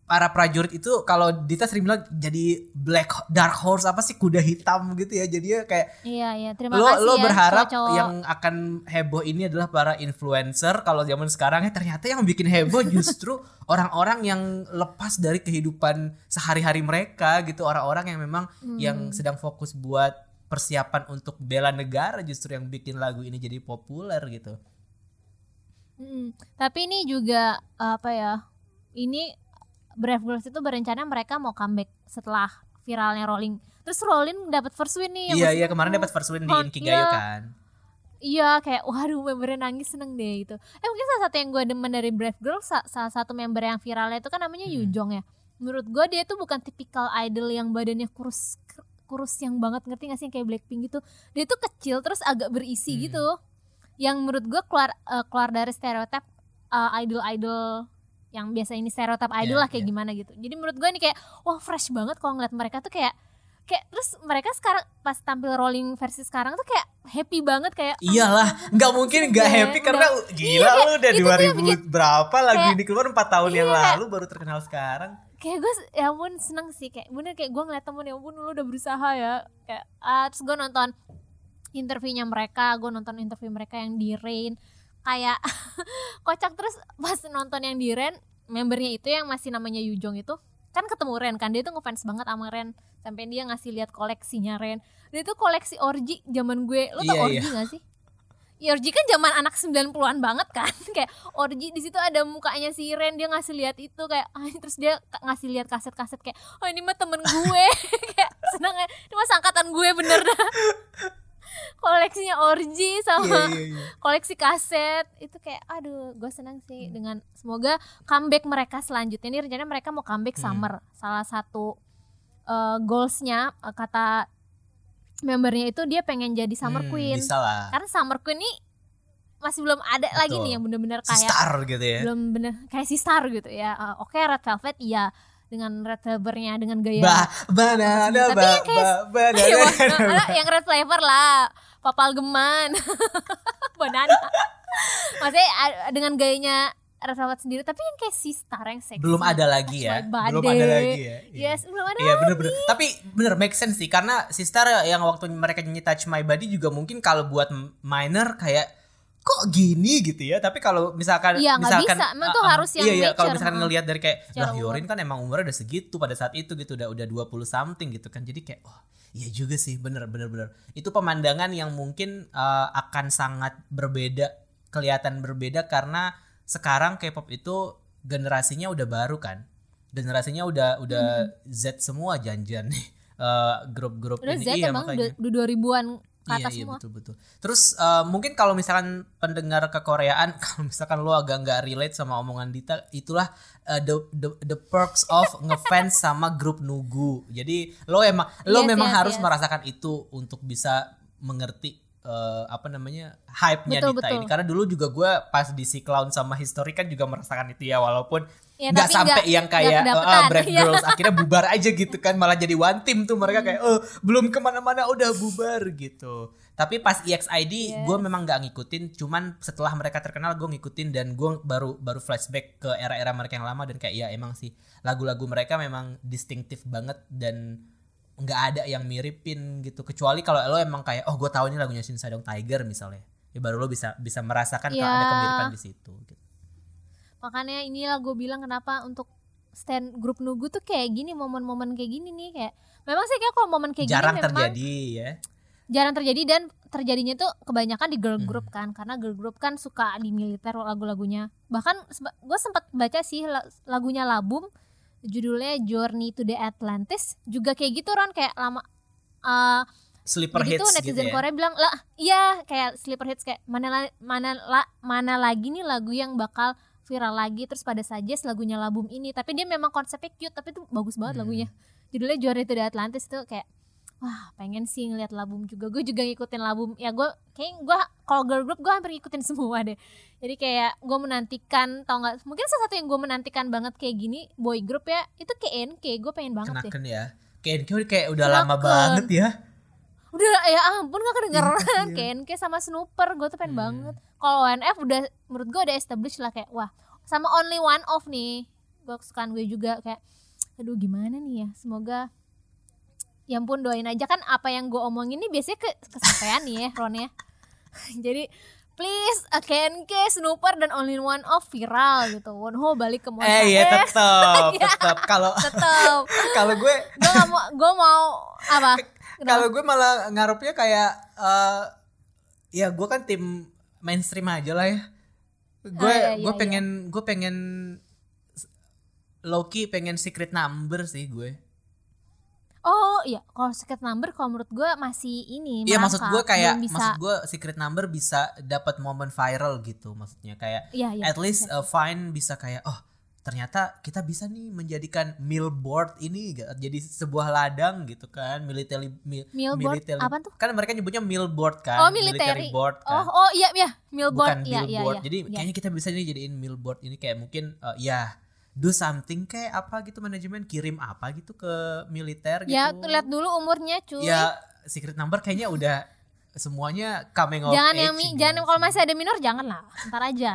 para prajurit itu kalau Dita sering bilang jadi black dark horse apa sih kuda hitam gitu ya jadinya kayak
iya iya terima
lo
kasih
lo
ya
berharap
cowok-cowok.
yang akan heboh ini adalah para influencer kalau zaman sekarang ya ternyata yang bikin heboh justru <laughs> orang-orang yang lepas dari kehidupan sehari-hari mereka gitu orang-orang yang memang
Hmm.
yang sedang fokus buat persiapan untuk bela negara justru yang bikin lagu ini jadi populer gitu
Mm, tapi ini juga apa ya? Ini Brave Girls itu berencana mereka mau comeback setelah viralnya Rolling. Terus Rolling dapat first win nih.
iya iya kemarin dapat first win di Inkigayo
iya.
kan
Iya kayak waduh membernya nangis seneng deh itu. Eh mungkin salah satu yang gue demen dari Brave Girls sa- salah satu member yang viralnya itu kan namanya
Hmm.
Yujong ya. Menurut gue dia tuh bukan tipikal idol yang badannya kurus kurus yang banget ngerti gak sih yang kayak Blackpink gitu. Dia tuh kecil terus agak berisi
Hmm.
gitu. Yang menurut gue keluar eh, keluar dari stereotip eh, idol-idol yang biasa ini stereotip idol
Iya,
lah kayak
iya.
gimana gitu. Jadi menurut gue ini kayak wah fresh banget kalau ngeliat mereka tuh kayak kayak terus mereka sekarang pas tampil rolling versi sekarang tuh kayak happy banget kayak "Ah,
Iyalah, nggak mungkin nggak
Iya,
happy karena gila
Iya,
lu udah
itu tuh yang
2000
bikin-
berapa lagu
kayak-
ini keluar 4 tahun yang
Iya.
lalu baru terkenal sekarang.
Kayak gue ya ampun seneng sih. Kayak bener kayak gue ngeliat temen ya ampun lu udah berusaha ya. Kayak ah, terus gue nonton interviewnya mereka gue nonton interview mereka yang di Rain. Kayak <laughs> kocak terus pas nonton yang di Rain membernya itu yang masih namanya Yujong itu kan ketemu Ren kan? Dia tuh ngefans banget sama Ren sampai dia ngasih lihat koleksinya Ren dia tuh koleksi orji zaman gue. Lo tau
Iya,
orji gak sih Ya Orji kan zaman anak 90-an banget kan. <laughs> Kayak Orji di situ ada mukanya si Ren dia ngasih lihat itu kayak ah, terus dia ngasih lihat kaset-kaset kayak oh ini mah temen gue. <laughs> Kayak seneng ya. Ini mah angkatan gue bener dah. <laughs> Koleksinya Orji sama
Iya,
koleksi kaset. Itu kayak aduh gue seneng sih dengan semoga comeback mereka selanjutnya. Ini rencananya mereka mau comeback
Hmm.
summer. Salah satu eh, goalsnya eh, kata membernya itu dia pengen jadi summer
Hmm,
queen
Bisa lah.
karena Summer Queen nih masih belum ada lagi
Betul.
nih yang bener-bener
Si
kayak
star gitu ya.
belum bener kayak si star gitu ya. Eh, Oke Red Velvet iya dengan Red Velvetnya dengan gaya
Ba banana
Tapi
ba
yang kayak-
ba <laughs>
Iya,
banana.
maksudnya yang red flavor lah papal geman <laughs> banana maksudnya a- dengan gayanya Red Velvet sendiri tapi yang kayak si star yang seksi
Belum ada lagi ya. Belum ada lagi ya. Iya.
yes belum ada
Iya bener-bener Tapi bener make sense sih Karena si Star yang waktu mereka nyanyi Touch My Body juga mungkin kalau buat minor kayak kok gini gitu ya tapi kalau misalkan
Iya, nggak
misalkan
bisa. Emang tuh
ah, ah,
harus yang
iya, iya, kalau misalkan ngelihat dari kayak lah. Yorin kan emang umurnya udah segitu pada saat itu gitu udah udah 20 something gitu kan jadi kayak oh iya juga sih bener bener bener itu pemandangan yang mungkin uh, akan sangat berbeda kelihatan berbeda karena sekarang K-pop itu generasinya udah baru kan generasinya udah udah Z semua janjian nih <laughs> Eh, grup-grup
Hmm. udah
ini
Z
iya
emang
makanya
udah, udah 2000-an ke atas
iya,
semua.
betul betul. Terus eh, mungkin kalau misalkan pendengar kekoreaan, <laughs> kalau misalkan lo agak nggak relate sama omongan Dita, itulah eh, the, the the perks of <laughs> ngefans sama grup Nugu. Jadi lo emang lo
Yes,
memang
yes,
harus
yes.
merasakan itu untuk bisa mengerti eh, apa namanya hype-nya
Betul,
Dita
betul.
ini. Karena dulu juga gue pas di si Clown sama History kan juga merasakan itu ya, walaupun
Ya,
nggak sampai
nggak-
yang kayak
kedapetan.
ah, Brave <laughs>
Iya.
Girls akhirnya bubar aja gitu kan malah jadi one team tuh mereka kayak oh belum ke mana-mana udah bubar gitu tapi pas EXID
Iya.
gue memang nggak ngikutin cuman setelah mereka terkenal gue ngikutin dan gue baru baru flashback ke era-era mereka yang lama dan kayak ya emang sih lagu-lagu mereka memang distinktif banget dan nggak ada yang miripin gitu kecuali kalau lo emang kayak oh gue tahu ini lagunya Shin Sadong Tiger misalnya ya baru lo bisa bisa merasakan kalau ada
Iya.
kemiripan di situ gitu.
makanya inilah gue bilang kenapa untuk stand grup nugu tuh kayak gini momen-momen kayak gini nih kayak memang sih kayak kalau momen kayak
jarang
gini memang
terjadi ya
jarang terjadi dan terjadinya tuh kebanyakan di
Hmm.
girl group kan karena girl group kan suka di militer lagu-lagunya bahkan gue sempat baca sih la- lagunya Labum judulnya Journey to the Atlantis. Juga kayak gitu Ron kayak lama uh,
sleeper hits gitu
netizen
ya?
Korea bilang lah iya kayak sleeper hits kayak mana la- mana la- mana lagi nih lagu yang bakal viral lagi? Terus pada saja lagunya Labum ini tapi dia memang konsepnya cute tapi tuh bagus banget
Hmm.
lagunya. Judulnya Journey to the Atlantis tuh kayak wah pengen sih ngeliat Labum juga. Gue juga ngikutin Labum. Ya gue kayak gue kalau girl group gue hampir ngikutin <laughs> semua deh. Jadi kayak gue menantikan tau nggak mungkin salah satu yang gue menantikan banget kayak gini boy group ya itu KNK gue pengen banget deh.
Kenaken ya. Kayak kayak udah lama banget ya.
Udah ya ampun gak kedengeran.
Iya.
KNK sama Snooper gue tuh pengen
Hmm.
banget. Kalau ONF udah menurut gue udah established lah kayak wah sama only one off nih. Gue kesukaan gue juga kayak aduh gimana nih ya? Semoga ya ampun doain aja. Kan apa yang gue omongin ini biasanya ke kesampaian nih ya Ron ya. <laughs> Jadi please uh, KNK Snooper dan only one off viral gitu. Wonho balik ke Monster.
Eh ya <laughs> tetep
Iya.
tetep. Kalau <laughs>
tetep.
kalau gue
gue gak mau gue mau apa?
Kalau gue malah ngarepnya kayak eh ya gue kan tim mainstream aja lah ya. Gue
Oh, iya,
gue
iya,
pengen gue pengen Loki pengen secret number sih gue
Oh iya, kalau secret number kalau menurut gue masih ini.
Iya maksud gue kayak
bisa.
maksud gue secret number bisa dapat momen viral gitu maksudnya kayak
Iya, iya,
at least uh, Vine bisa kayak oh ternyata kita bisa nih menjadikan millboard ini ga- jadi sebuah ladang gitu kan military mil,
Millboard?
military-
Apaan tuh?
kan mereka nyebutnya millboard kan
oh military.
board
Oh
kan
oh iya iya millboard.
bukan
Iya iya
billboard
iya.
jadi
Iya.
kayaknya kita bisa nih jadiin millboard ini kayak mungkin uh, ya do something kayak apa gitu manajemen kirim apa gitu ke militer gitu
Ya lihat dulu umurnya cuy.
ya secret number kayaknya udah semuanya coming of
jangan
age
yang mi,
gitu.
jangan yang kalau masih ada minor jangan lah. Ntar aja.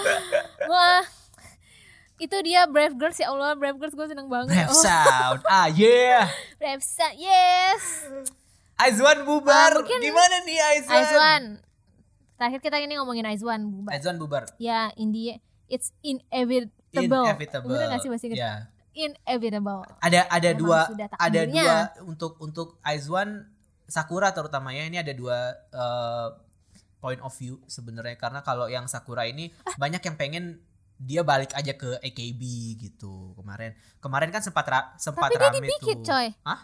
<laughs> Wah. Itu dia Brave Girls ya Allah Brave Girls gue seneng banget.
Brave
Oh,
sound ah yeah <laughs>
Brave Sound. Yes.
Aizwan bubar
Ah, mungkin
gimana nih Aizwan
Aizwan. Terakhir kita ini ngomongin Aizwan bubar.
Aizwan bubar
Ya India it's inevitable.
inevitable
Bener gak sih bahasa Inggris?
ya
Inevitable.
ada ada
Memang
dua ada dua untuk untuk Aizwan Sakura terutamanya ini ada dua eh, point of view sebenarnya karena kalau yang Sakura ini
Ah.
banyak yang pengen dia balik aja ke AKB gitu kemarin kemarin kan sempat ra- sempat
Tapi dia
rame
dipikir
tuh
coy.
Hah?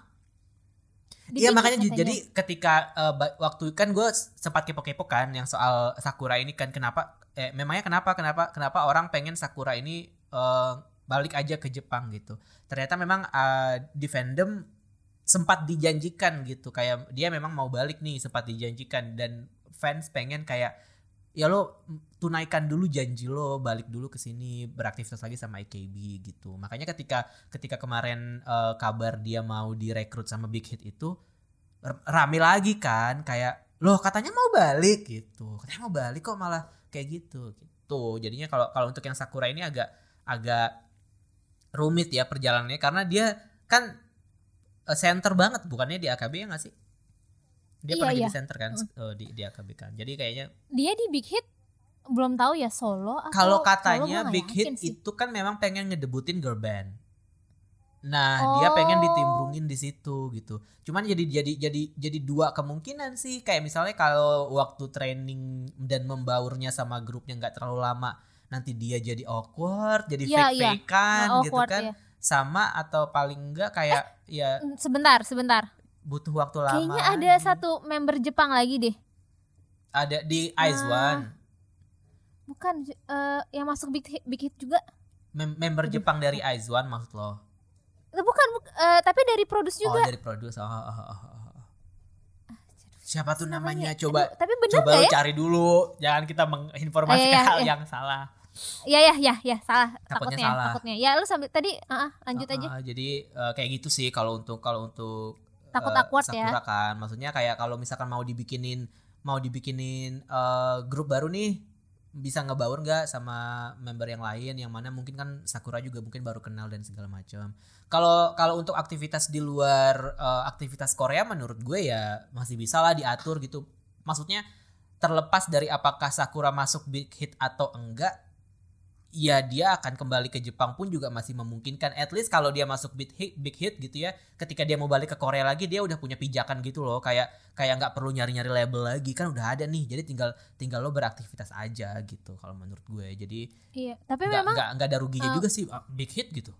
Iya makanya
katanya.
jadi ketika ba- waktu kan gue sempat kepo-kepo kan yang soal Sakura ini kan kenapa eh memangnya kenapa kenapa kenapa orang pengen Sakura ini eh, balik aja ke Jepang gitu. Ternyata memang eh, di fandom sempat dijanjikan gitu. Kayak dia memang mau balik nih sempat dijanjikan. Dan fans pengen kayak ya lo tunaikan dulu janji lo balik dulu ke sini beraktivitas lagi sama AKB gitu. Makanya ketika ketika kemarin eh, kabar dia mau direkrut sama Big Hit itu rame lagi kan. Kayak loh katanya mau balik gitu. Katanya mau balik kok malah kayak gitu gitu jadinya kalau kalau untuk yang Sakura ini agak agak rumit ya perjalanannya karena dia kan eh, center banget bukannya di AKB ya nggak sih dia
Iya,
pernah
iya.
jadi center kan eh, di di AKB kan jadi kayaknya
Dia di Big Hit belum tahu ya solo
kalau katanya Big Hit
sih.
itu kan memang pengen ngedebutin girl band. Nah, dia pengen
Oh.
ditimbrungin di situ gitu. Cuman jadi jadi jadi jadi dua kemungkinan sih. Kayak misalnya kalau waktu training dan membaurnya sama grupnya nggak terlalu lama, nanti dia jadi awkward, jadi
Iya,
fake
iya.
fakean
Nah,
gitu kan.
iya.
Sama atau paling enggak kayak ya
Mm, Sebentar, sebentar.
butuh waktu lama.
Kayaknya ada satu member Jepang lagi deh.
ada di Ice
Ah.
One.
Bukan eh, yang masuk Big Hit, Big Hit juga.
Mem- member Jepang dari Ice One maksud lo.
Bukan, buk- eh, tapi dari produce
Oh,
juga.
dari produce. Oh, oh, oh, oh, oh. Siapa tuh
Namanya,
namanya? Coba
aduh, tapi bener
coba
ya?
cari dulu. Jangan kita menginformasikan
Ah, iya, iya,
hal
iya.
yang salah.
Ya ya ya ya salah
Takutnya
takutnya
salah.
takutnya. Ya lu sambil tadi ah, lanjut
Uh,
aja.
uh, jadi uh, kayak gitu sih kalau untuk kalau untuk
Takut
uh,
awkward ya.
Sakura kan. Maksudnya kayak kalau misalkan mau dibikinin mau dibikinin uh, grup baru nih bisa ngebaur nggak sama member yang lain yang mana mungkin kan Sakura juga mungkin baru kenal dan segala macam. Kalau kalau untuk aktivitas di luar uh, aktivitas Korea menurut gue ya masih bisa lah diatur gitu. Maksudnya terlepas dari apakah Sakura masuk big hit atau enggak ya dia akan kembali ke Jepang pun juga masih memungkinkan. At least kalau dia masuk big hit, big hit gitu ya ketika dia mau balik ke Korea lagi dia udah punya pijakan gitu loh. Kayak kayak nggak perlu nyari-nyari label lagi kan udah ada nih. Jadi tinggal tinggal lo beraktivitas aja gitu kalau menurut gue. Jadi
Iya, tapi
nggak
memang
nggak nggak ada ruginya
uh,
juga sih ah, big hit gitu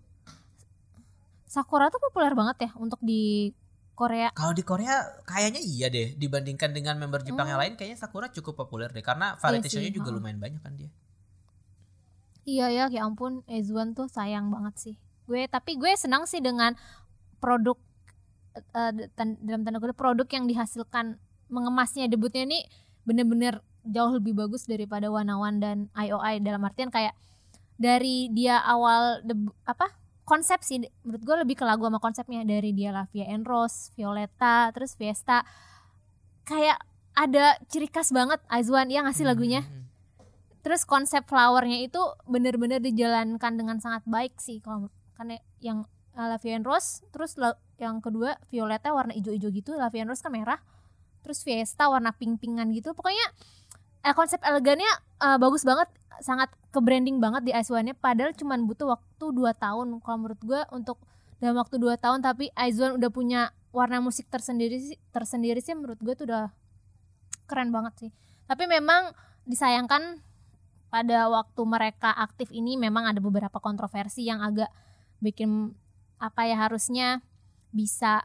Sakura tuh populer banget ya untuk di Korea.
kalau di Korea kayaknya iya deh dibandingkan dengan member Jepang yang
Hmm.
lain kayaknya Sakura cukup populer deh karena variety
sih,
show-nya juga
ha.
lumayan banyak kan dia
Iya ya, ya ampun, Ezuan tuh sayang banget sih. Gue tapi gue senang sih dengan produk tan- dalam tanda kutip produk yang dihasilkan mengemasnya debutnya ini bener-bener jauh lebih bagus daripada Wanawan dan IOI dalam artian kayak dari dia awal debu, apa konsep sih menurut gue lebih ke lagu sama konsepnya dari dia Lavia and Rose, Violeta, terus Fiesta. Kayak ada ciri khas banget Aizwan ya ngasih lagunya?
Hmm.
terus konsep flowernya itu bener-bener dijalankan dengan sangat baik sih kalau karena yang Lavia and Rose terus yang kedua Violeta warna hijau-hijau gitu Lavia and Rose kan merah. Terus Fiesta warna pink-pinkan gitu pokoknya eh, konsep elegannya uh, bagus banget sangat ke branding banget di One-nya padahal cuman butuh waktu 2 tahun. Kalau menurut gue untuk dalam waktu 2 tahun tapi One udah punya warna musik tersendiri sih tersendiri sih menurut gue tuh udah keren banget sih. Tapi memang disayangkan pada waktu mereka aktif ini memang ada beberapa kontroversi yang agak bikin apa ya harusnya bisa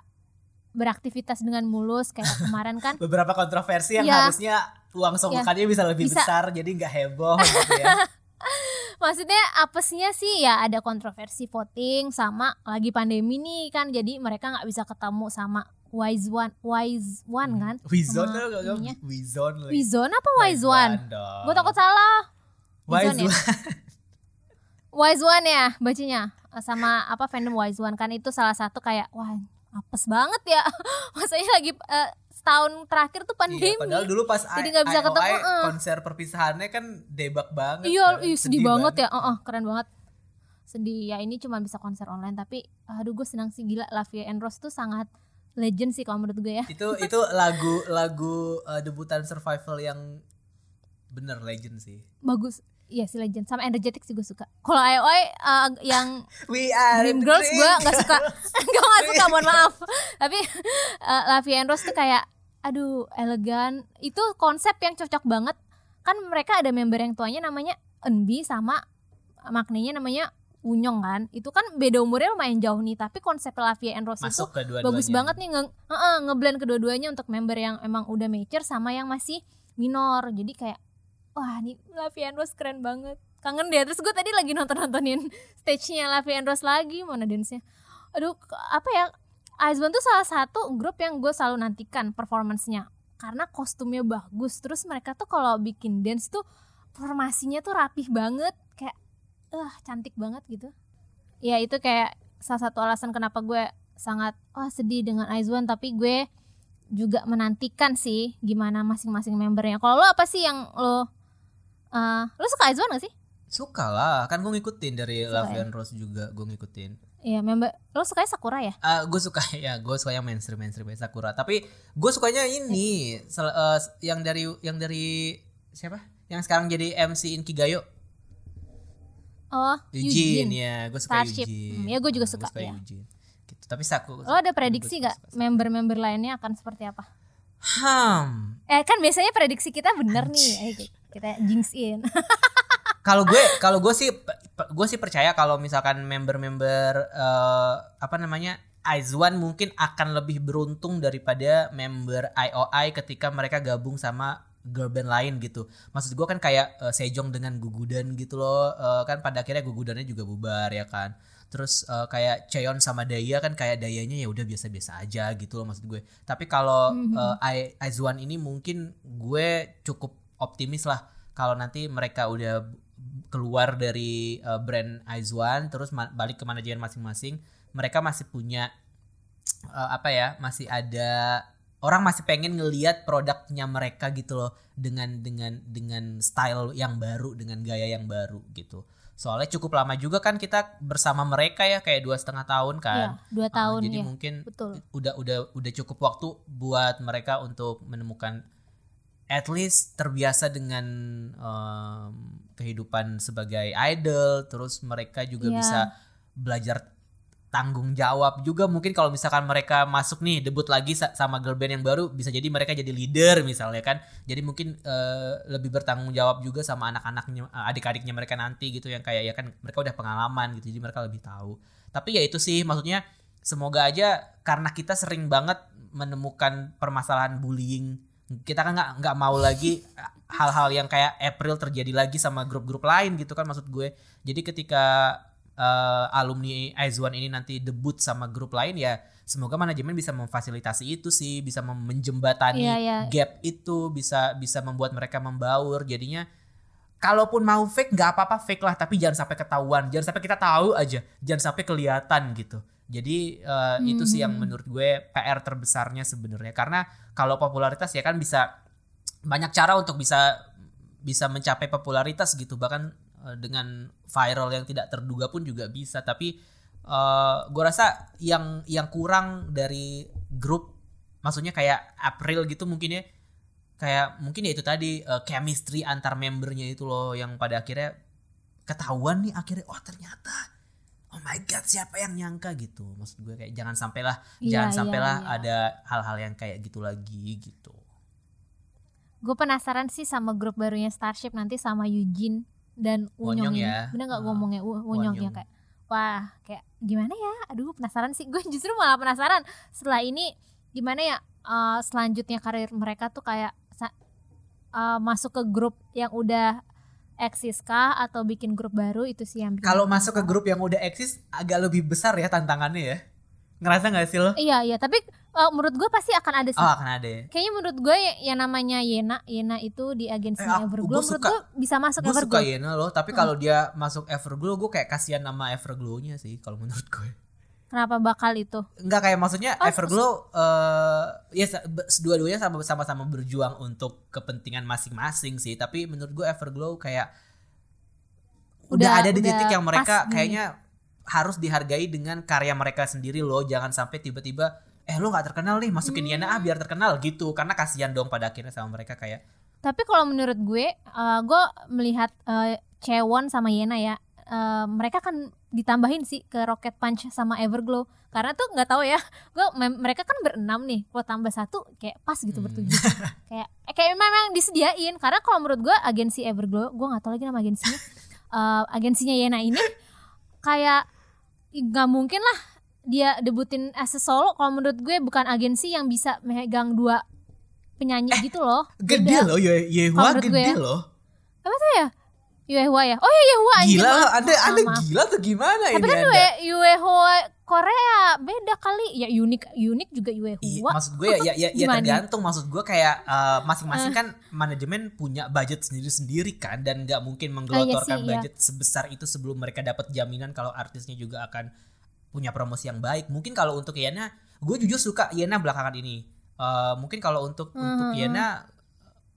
beraktivitas dengan mulus kayak <laughs> kemarin kan.
Beberapa kontroversi yang
Iya.
harusnya uang sogokannya bisa lebih
Bisa.
besar jadi nggak heboh gitu ya <laughs>
maksudnya apesnya sih ya ada kontroversi voting sama lagi pandemi nih kan jadi mereka nggak bisa ketemu sama Wise One Wise One kan
Wizon
Sama
tuh
ininya.
Wizon lagi.
Wizone apa Wise One
dong.
gue takut salah
Wise
Wizon ya?
One.
Wise One ya bacanya sama apa fandom Wise One kan itu salah satu kayak wah apes banget ya <laughs> maksudnya lagi eh, setahun terakhir tuh pandemi
Iya, padahal dulu pas
Jadi nggak bisa ketemu, eh.
konser perpisahannya kan debak banget.
Iya,
kan.
ih, sedih, banget, ya. Heeh, keren banget. Sedih ya ini cuma bisa konser online tapi aduh gue senang sih gila Lavia and Rose tuh sangat legend sih kalau menurut gue ya.
Itu itu lagu lagu uh, debutan survival yang bener legend sih.
Bagus. Iya sih legend sama energetic sih gue suka. Kalau IOI eh, yang <laughs>
We are
Dream Girls gue nggak suka. gue <laughs> nggak suka mohon <laughs> maaf. Tapi eh, Lavia and Rose tuh kayak aduh elegan. Itu konsep yang cocok banget. Kan mereka ada member yang tuanya namanya Enbi sama maknanya namanya Unyong kan. Itu kan beda umurnya lumayan jauh nih, tapi konsep Lavia and Rose itu
Masuk dua
bagus banget nih nge heeh, ngeblend kedua-duanya untuk member yang emang udah mature sama yang masih minor. Jadi kayak wah nih Lavia and Rose keren banget. Kangen deh. Terus gue tadi lagi nonton-nontonin <laughs> stage-nya Lavia and Rose lagi mana dance-nya. Aduh, apa ya? Iceborne tuh salah satu grup yang gue selalu nantikan performance-nya karena kostumnya bagus. Terus mereka tuh kalau bikin dance tuh formasinya tuh rapih banget kayak eh cantik banget gitu. Ya itu kayak salah satu alasan kenapa gue sangat wah sedih dengan Aizwan tapi gue juga menantikan sih gimana masing-masing membernya. Kalau lo apa sih yang lo eh lo suka Aizwan gak sih?
Suka lah, kan gue ngikutin dari
Suka
Love
ya?
and Rose juga gue ngikutin.
Iya, member lo sukanya Sakura ya?
Ah, gue suka <laughs> ya, gue suka yang mainstream mainstream Sakura. Tapi gue sukanya ini, sel- eh, yang dari yang dari siapa? Yang sekarang jadi MC Inkigayo,
Oh,
Eugene,
Eugene.
ya. Gue suka
Starship.
Eugene.
Hmm, ya gue juga
Nah,
suka, ya.
Eugene. Gitu. Tapi Saku.
Lo ada prediksi
gua
gak
suka- suka.
member-member lainnya akan seperti apa?
Hmm.
Eh kan biasanya prediksi kita bener nih, eh, kita jinx in. <laughs>
Kalau gue, kalau gue sih, gue sih percaya kalau misalkan member-member eh, apa namanya Aizwan mungkin akan lebih beruntung daripada member IOI ketika mereka gabung sama girl band lain gitu. Maksud gue kan kayak uh, Sejong dengan Gugudan gitu loh. Uh, kan pada akhirnya Gugudannya juga bubar ya kan. Terus uh, kayak Cheon sama Daya kan kayak Dayanya ya udah biasa-biasa aja gitu loh maksud gue. Tapi kalau uh, Ai- Aizwan ini mungkin gue cukup optimis lah kalau nanti mereka udah keluar dari uh, brand Aizwan terus balik ke manajemen masing-masing mereka masih punya uh, apa ya masih ada orang masih pengen ngelihat produknya mereka gitu loh dengan dengan dengan style yang baru dengan gaya yang baru gitu soalnya cukup lama juga kan kita bersama mereka ya kayak dua setengah tahun kan
Iya, dua
Uh,
tahun
jadi
ya.
mungkin
Betul.
udah udah udah cukup waktu buat mereka untuk menemukan at least terbiasa dengan um, kehidupan sebagai idol terus mereka juga
Iya.
bisa belajar tanggung jawab juga. Mungkin kalau misalkan mereka masuk nih debut lagi sa- sama girl band yang baru bisa jadi mereka jadi leader misalnya kan. Jadi mungkin eh, lebih bertanggung jawab juga sama anak-anaknya eh, adik-adiknya mereka nanti gitu yang kayak ya kan mereka udah pengalaman gitu jadi mereka lebih tahu. Tapi ya itu sih maksudnya semoga aja karena kita sering banget menemukan permasalahan bullying kita kan nggak nggak mau lagi <laughs> hal-hal yang kayak April terjadi lagi sama grup-grup lain gitu kan maksud gue. Jadi ketika eh, alumni Aizwan ini nanti debut sama grup lain ya semoga manajemen bisa memfasilitasi itu sih bisa menjembatani
Iya, iya.
gap itu bisa bisa membuat mereka membaur. Jadinya kalaupun mau fake nggak apa-apa fake lah tapi jangan sampai ketahuan. Jangan sampai kita tahu aja jangan sampai kelihatan gitu jadi eh, itu sih yang menurut gue PR terbesarnya sebenarnya. Karena kalau popularitas ya kan bisa banyak cara untuk bisa bisa mencapai popularitas gitu. Bahkan eh, dengan viral yang tidak terduga pun juga bisa. Tapi eh gue rasa yang yang kurang dari grup maksudnya kayak April gitu mungkin ya kayak mungkin ya itu tadi eh, chemistry antar membernya itu loh yang pada akhirnya ketahuan nih akhirnya oh ternyata oh my god siapa yang nyangka gitu maksud gue kayak jangan sampailah
Iya,
jangan
iya,
sampailah
iya.
ada hal-hal yang kayak gitu lagi gitu
Gue penasaran sih sama grup barunya Starship nanti sama Eugene dan
Wonyong
Unyong
ya.
Bener nggak
Ah,
ngomongnya U- Wonyong ya kayak wah kayak gimana ya? Aduh penasaran sih. <laughs> Gue justru malah penasaran setelah ini gimana ya eh, selanjutnya karir mereka tuh kayak eh, masuk ke grup yang udah eksis kah atau bikin grup baru? Itu sih yang
kalau masuk ke grup yang udah eksis agak lebih besar ya tantangannya ya. Ngerasa nggak sih lo?
Iya iya. Tapi eh, menurut gue pasti akan ada sih.
oh akan ada ya.
Kayaknya menurut gue yang namanya Yena, Yena itu di
Eh,
agensinya
aku-
Everglow, menurut gue bisa masuk
gue suka
Everglow.
Yena loh. Tapi kalau dia masuk Everglow gue kayak kasihan nama Everglow-nya sih kalau menurut gue
Kenapa bakal itu?
Enggak kayak maksudnya
Oh,
Everglow eh ya dua-duanya sama- sama-sama berjuang untuk kepentingan masing-masing sih. Tapi menurut gue Everglow kayak udah,
Udah-
ada di
udah
titik yang mereka kayaknya harus dihargai dengan karya mereka sendiri loh. Jangan sampai tiba-tiba eh lo nggak terkenal nih masukin
Hmm.
Yana ah biar terkenal gitu. Karena kasihan dong pada akhirnya sama mereka kayak
Tapi kalau menurut gue, eh, gue melihat eh, Chewon sama Yena ya, eh, mereka kan ditambahin sih ke Rocket Punch sama Everglow. Karena tuh nggak tahu ya, <laughs> gue mereka kan berenam nih, kalau tambah satu kayak pas gitu
Hmm.
bertujuh. kayak eh, kayak memang disediain. Karena kalau menurut gue agensi Everglow, gue nggak tahu lagi nama agensinya. <laughs> Eh, agensinya Yena ini kayak nggak mungkin lah dia debutin as a solo kalau menurut gue bukan agensi yang bisa megang dua penyanyi gitu loh
gede
Beda.
loh Ye Yehua
gue
gede
ya.
loh
apa tuh ya Yuehua ya oh ya Yuehua anjir,
gila anda
maaf,
anda
maaf.
gila tuh gimana
tapi
ini
kan
anda
Yue- Yuehua Korea beda kali ya unik unik juga
Iya,
Yuehua
maksud gue ya ya ya, ya tergantung maksud gue kayak eh, masing-masing kan manajemen punya budget sendiri-sendiri kan dan nggak mungkin menggelontorkan
sih, iya.
budget sebesar itu sebelum mereka dapat jaminan kalau artisnya juga akan punya promosi yang baik. Mungkin kalau untuk Yena, gue jujur suka Yena belakangan ini. Eh, mungkin kalau untuk untuk
Hmm.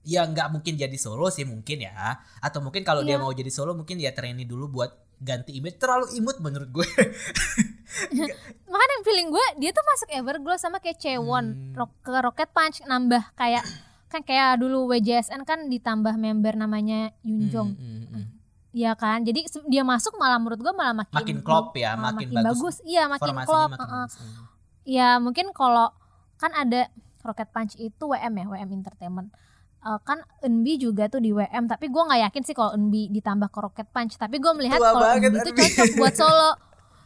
Ya nggak mungkin jadi solo sih mungkin ya atau mungkin kalau dia
Iya.
mau jadi solo mungkin ya trainee dulu buat ganti image terlalu imut menurut gue <laughs>
makanya feeling gue dia tuh masuk Everglow sama kayak Chewon
Hmm.
Ke Rocket Punch nambah kayak kan kayak dulu WJSN kan ditambah member namanya Yunjong
Hmm, hmm, hmm.
Iya kan jadi dia masuk malah menurut gue malah makin
makin klop ya
malah
makin,
makin
bagus,
iya makin klop
makin bagus. Hmm.
Ya mungkin kalau kan ada Rocket Punch itu WM ya WM Entertainment Eh, kan Enbi juga tuh di WM tapi gue nggak yakin sih kalau Enbi ditambah ke Rocket Punch. Tapi gue melihat kalau Enbi itu cocok <laughs> buat solo.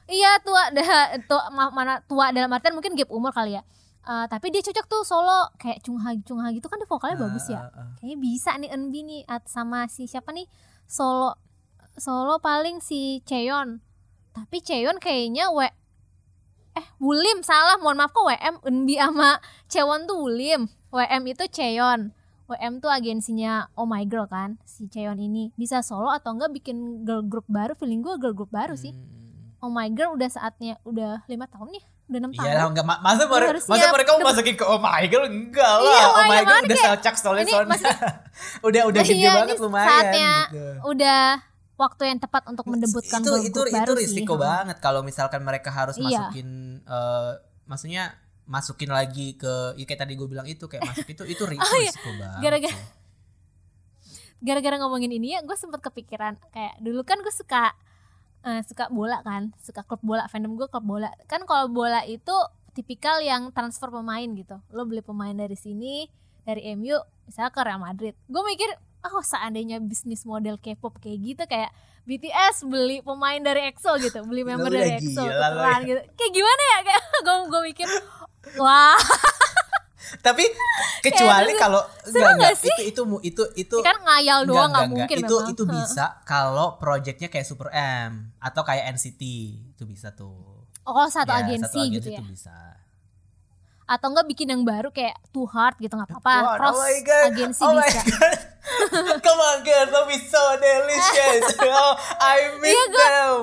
Iya tua <laughs> dah tua ma- mana tua dalam artian mungkin gap umur kali ya. Eh, tapi dia cocok tuh solo. Kayak Chung Ha Chung Ha gitu kan dia vokalnya bagus ya.
ah, ah.
kayaknya bisa nih Enbi nih at- sama si siapa nih? Solo solo paling si Cheon. Tapi Cheon kayaknya we eh Wulim salah. Mohon maaf kok WM Enbi sama Cheon tuh Wulim. WM itu Cheon WM tuh agensinya Oh My Girl kan si Cheon ini bisa solo atau enggak bikin girl group baru feeling gue girl group baru sih
Hmm.
Oh My Girl udah saatnya udah lima tahun nih udah enam
Iya
tahun
lah enggak ma- masa
harusnya
masa mereka mau masukin ke Oh My Girl enggak lah.
Iya,
oh My Girl udah selcak soalnya
ini
soalnya.
masih- <laughs>
udah udah gede
Iya,
banget lumayan
saatnya
gitu.
udah waktu yang tepat untuk mendebutkan
itu itu itu
baru
risiko
sih.
banget kalau misalkan mereka harus
Iya.
masukin eh, maksudnya masukin lagi ke ya kayak tadi gue bilang itu kayak masuk itu itu ri- <laughs>
Oh, iya.
risiko banget.
Gara-gara- gara-gara ngomongin ini ya gue sempet kepikiran kayak dulu kan gue suka eh, suka bola kan suka klub bola fandom gue klub bola kan kalau bola itu tipikal yang transfer pemain gitu lo beli pemain dari sini dari MU misalnya ke Real Madrid gue mikir oh seandainya bisnis model K-pop kayak gitu kayak BTS beli pemain dari EXO gitu beli member dari EXO tukeran gitu kayak gimana ya kayak <laughs> gue gue mikir wah
Tapi <laughs> kecuali
seru-
kalau enggak, enggak,
nggak sih?
itu itu itu itu
kan ngayal doang
enggak,
nggak
enggak.
mungkin
itu
memang
itu bisa kalau projectnya kayak Super M atau kayak NCT itu bisa tuh.
oh satu
Ya,
agensi,
satu
gitu ya
tuh bisa.
Atau enggak bikin yang baru kayak Too Hard gitu nggak apa-apa. Cross
oh my god,
agensi
oh my
bisa.
God. <laughs> Come on girls, don't be so delicious. <laughs> oh, I miss
Iya, gua-
them.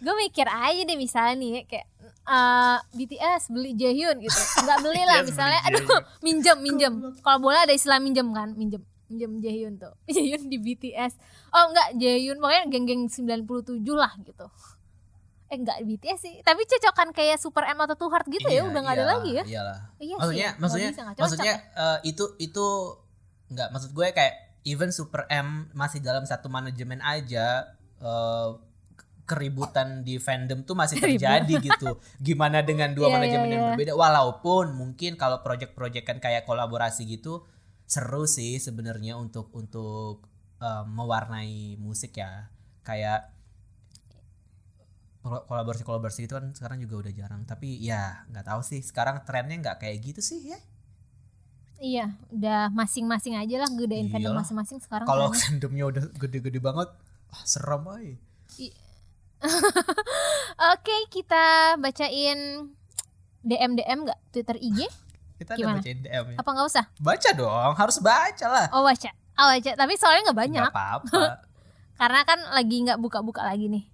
gue mikir aja deh misalnya nih kayak eh, BTS beli Jaehyun gitu. Nggak beli lah <laughs> misalnya
beli
aduh minjem minjem. Kalau bola ada istilah minjem kan minjem minjem Jaehyun tuh. Jaehyun di BTS oh enggak Jaehyun pokoknya geng-geng 97 lah gitu eh enggak BTS sih tapi cocokan kayak Super M atau Too Hard gitu ya
Iya,
udah nggak ada lagi ya
Iyalah.
Iya sih
maksudnya
ya, nggak
maksudnya
bisa, cocok
maksudnya
ya.
eh, itu itu nggak maksud gue kayak even Super M masih dalam satu manajemen aja eh, keributan di fandom tuh masih terjadi gitu. Gimana dengan dua <laughs>
Iya,
manajemen
iya,
yang
iya.
berbeda walaupun mungkin kalau project-project kan kayak kolaborasi gitu seru sih sebenarnya untuk untuk eh, mewarnai musik ya. Kayak kolaborasi-kolaborasi itu kan sekarang juga udah jarang tapi ya nggak tahu sih sekarang trennya nggak kayak gitu sih ya
iya udah masing-masing aja lah gedein fandom
Iyalah.
masing-masing sekarang
kalau fandomnya udah gede-gede banget ah, serem aja <laughs>
Oke, kita bacain DM DM nggak Twitter IG?
kita
Gimana?
udah bacain DM ya
Apa nggak usah?
baca dong harus baca lah
Oh baca, oh baca. Tapi soalnya nggak banyak,
nggak apa-apa <laughs>
karena kan lagi nggak buka-buka lagi nih.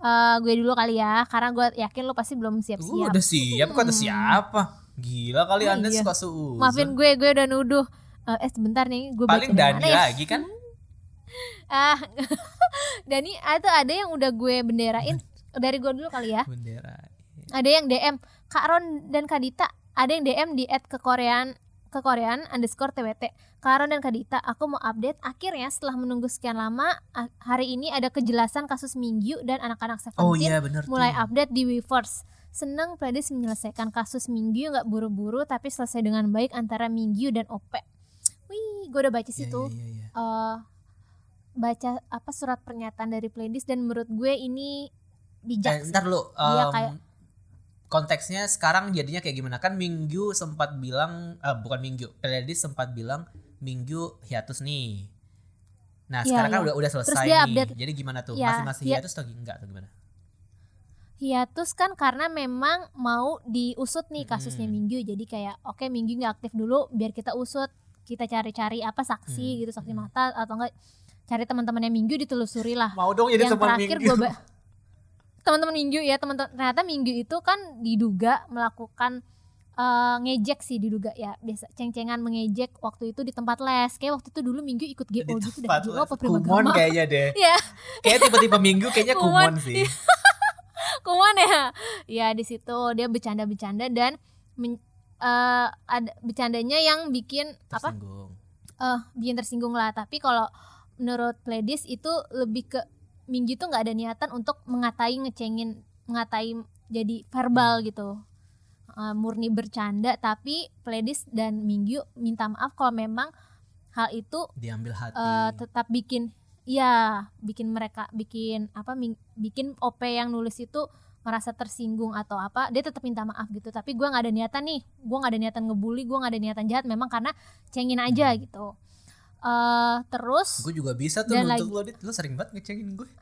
Eh, gue dulu kali ya, karena gue yakin lo pasti belum
Uh,
siap-siap.
udah siap kata siapa gila kali
Oh,
anda
iya.
suka suuzon
Maafin gue, gue udah nuduh. Eh, eh sebentar nih, gue
paling Dani
ya?
lagi kan <laughs>
Ah, <laughs> Dani, ada ada yang udah gue benderain dari gue dulu kali ya.
bendera
ada yang DM Kak Ron dan Kak Dita ada yang DM di at kekorean kekorean underscore TWT Kak Ron dan Kak Dita aku mau update. Akhirnya setelah menunggu sekian lama ah, hari ini ada kejelasan kasus Mingyu dan anak-anak Seventeen
oh iya bener
mulai
tuh.
update di Weverse. Seneng playlist menyelesaikan kasus Mingyu nggak buru-buru tapi selesai dengan baik antara Mingyu dan Ope wih gue udah baca situ.
Iya, iya, iya.
eh baca apa surat pernyataan dari playlist dan menurut gue ini bijak
Eh, ntar lu
Dia
em,
kayak-
konteksnya sekarang jadinya kayak gimana? Kan Minggu sempat bilang eh, bukan Minggu playlist sempat bilang Minggu hiatus nih. Nah
Iya,
sekarang kan
iya.
udah udah
Terus
selesai
dia
nih.
update.
jadi gimana tuh?
Iya,
masih hiatus atau enggak atau gimana?
Hiatus kan karena memang mau diusut nih kasusnya
Hmm.
Minggu. Jadi kayak oke Minggu nggak aktif dulu biar kita usut. Kita cari-cari apa saksi
Hmm.
gitu saksi mata atau enggak. Cari teman-temannya Minggu ditelusuri lah.
Mau dong jadi
yang
teman
terakhir
Minggu.
gue <laughs> teman-teman Minggu ya teman-teman. Ternyata Minggu itu kan diduga melakukan eh, ngejek sih diduga ya biasa ceng-cengan mengejek waktu itu di tempat les. Kayak waktu itu dulu Minggu ikut GO
di
gitu dah GO
les.
apa
kumon
Primagama
kayaknya deh. <laughs>
Iya.
kayak tipe-tipe Minggu kayaknya
Kumon.
kumon sih. <laughs>
Kuman ya? Ya di situ dia bercanda-bercanda dan men- eh, ada bercandanya yang bikin apa?
Tersinggung.
Eh bikin tersinggung lah. Tapi kalau menurut Pledis itu lebih ke Minggu tuh nggak ada niatan untuk mengatai ngecengin mengatai jadi verbal gitu Eh, murni bercanda tapi Pledis dan Minggu minta maaf kalau memang hal itu
diambil hati
eh, tetap bikin ya bikin mereka bikin apa bikin OP yang nulis itu merasa tersinggung atau apa dia tetap minta maaf gitu tapi gue nggak ada niatan nih gue nggak ada niatan ngebully gue nggak ada niatan jahat memang karena cengin aja gitu eh terus
Gue juga bisa tuh
Dan lagi-
lo. Lo sering banget ngecengin gue. <laughs>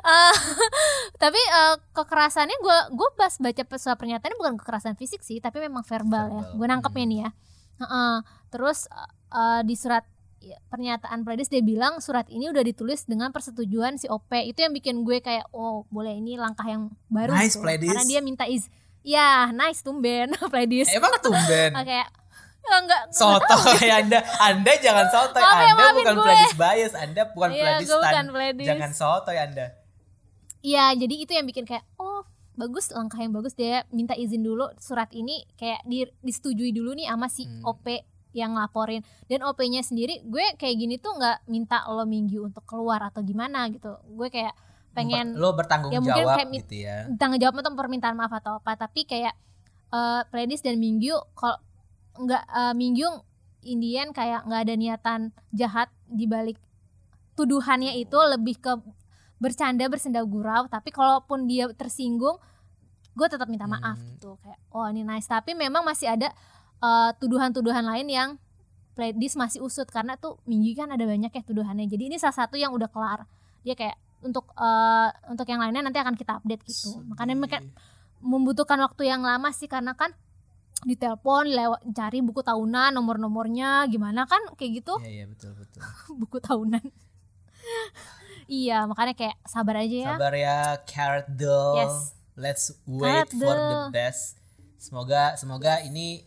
eh, <laughs> tapi eh, kekerasannya gue gue pas baca surat pernyataannya bukan kekerasan fisik sih tapi memang verbal, ya
Verbal,
gue nangkepnya nih ya Heeh. terus eh, eh, di surat ya, pernyataan Pledis dia bilang surat ini udah ditulis dengan persetujuan si OP itu yang bikin gue kayak oh boleh ini langkah yang baru
Nice,
gitu.
Pledis.
karena dia minta iz ya nice tumben <laughs> Pledis
Emang tumben. <laughs>
Oke, ya, enggak
Soto ya Anda. Anda jangan soto.
Ya,
Anda
maafin
bukan
gue.
pledis bias. Anda bukan
Iya,
pledis
bukan pledis.
Jangan soto ya Anda.
Iya, jadi itu yang bikin kayak oh bagus langkah yang bagus dia minta izin dulu surat ini kayak di, disetujui dulu nih sama si
Hmm.
OP yang laporin dan OP-nya sendiri gue kayak gini tuh nggak minta lo minggu untuk keluar atau gimana gitu gue kayak pengen
lo bertanggung
ya mungkin
jawab
kayak
gitu ya.
tanggung jawab atau permintaan maaf atau apa tapi kayak eh Pledis dan Minggu kalau nggak eh, Minggu Indian kayak nggak ada niatan jahat di balik tuduhannya itu lebih ke bercanda bersenda gurau tapi kalaupun dia tersinggung gue tetap minta maaf
Hmm.
gitu. Kayak oh ini nice. Tapi memang masih ada eh, tuduhan-tuduhan lain yang Pledis masih usut karena tuh Minggu kan ada banyak ya tuduhannya. Jadi ini salah satu yang udah kelar. Dia kayak untuk eh, untuk yang lainnya nanti akan kita update gitu. Makanya mereka membutuhkan waktu yang lama sih karena kan ditelepon lewat cari buku tahunan nomor-nomornya gimana kan kayak gitu.
Iya iya betul betul. <laughs>
buku tahunan <laughs> iya makanya kayak sabar aja ya
Sabar ya Carrot Doll.
Yes.
Let's wait
Carrot
for the best. Semoga semoga ini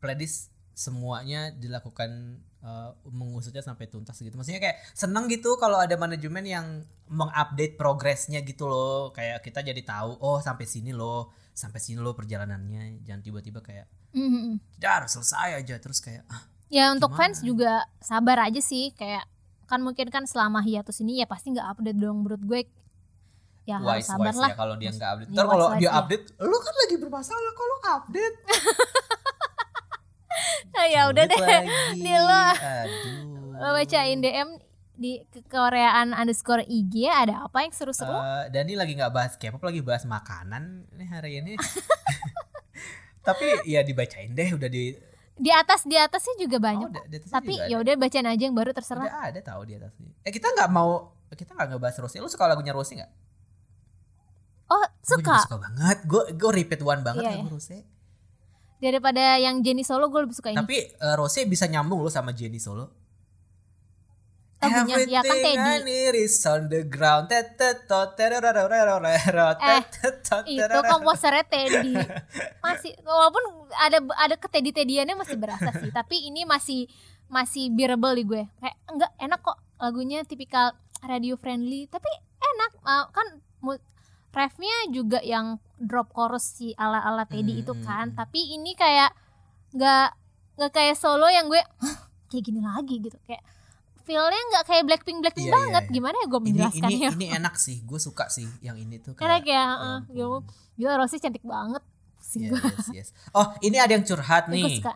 pledis semuanya dilakukan uh, mengusutnya sampai tuntas gitu. Maksudnya kayak seneng gitu kalau ada manajemen yang mengupdate progresnya gitu loh. Kayak kita jadi tahu oh sampai sini loh, sampai sini loh perjalanannya. Jangan tiba-tiba kayak
Mhm.
dar selesai aja terus kayak ah,
ya untuk
Gimana?
fans juga sabar aja sih kayak kan mungkin kan selama hiatus ini ya pasti nggak update dong menurut gue ya harus
wise
sabar
wise
lah
ya kalau dia nggak update. Ntar kalau dia
ya.
update, lu kan lagi bermasalah kalau update. <laughs>
Ah, ya udah deh. Nih lo. Lo bacain DM di Koreaan underscore IG ada apa yang seru-seru
Eh, Dani lagi nggak bahas K-pop lagi bahas makanan nih hari ini. <laughs> Tapi ya dibacain deh udah di
di atas di atasnya juga banyak
Oh, di atasnya
tapi ya udah bacain aja yang baru terserah
udah ada tahu di atasnya. Eh kita nggak mau kita nggak ngebahas Rossi. Lu suka lagunya Rossi nggak?
oh
Gue juga
suka
suka banget. Gue gue repeat one banget
Iya,
lagu
iya.
Rossi.
daripada yang Jenny Solo gue lebih suka ini
Tapi eh, Rossi bisa nyambung lo sama Jenny Solo.
Lagunya, ya kan Teddy.
Is on the ground.
Eh, itu komposernya Teddy. <laughs> Masih walaupun ada ada ketedi tediannya masih berasa sih tapi ini masih masih bearable di gue. Kayak enggak enak kok lagunya tipikal radio friendly tapi enak. Uh, kan refnya juga yang drop chorus si ala ala Teddy
Hmm,
itu kan tapi ini kayak nggak nggak kayak solo yang gue "Hah, kayak gini lagi gitu. Kayak feelnya nggak kayak Blackpink Blackpink
Iya, iya,
banget
iya.
gimana ya gue
ini
menjelaskannya
ini ini enak sih gue suka sih yang ini tuh
enak
kayak
ya
ya
uh,
ampun.
gila Rossi cantik banget
Iya,
gue.
yes, yes. oh ini ada yang curhat nih
suka.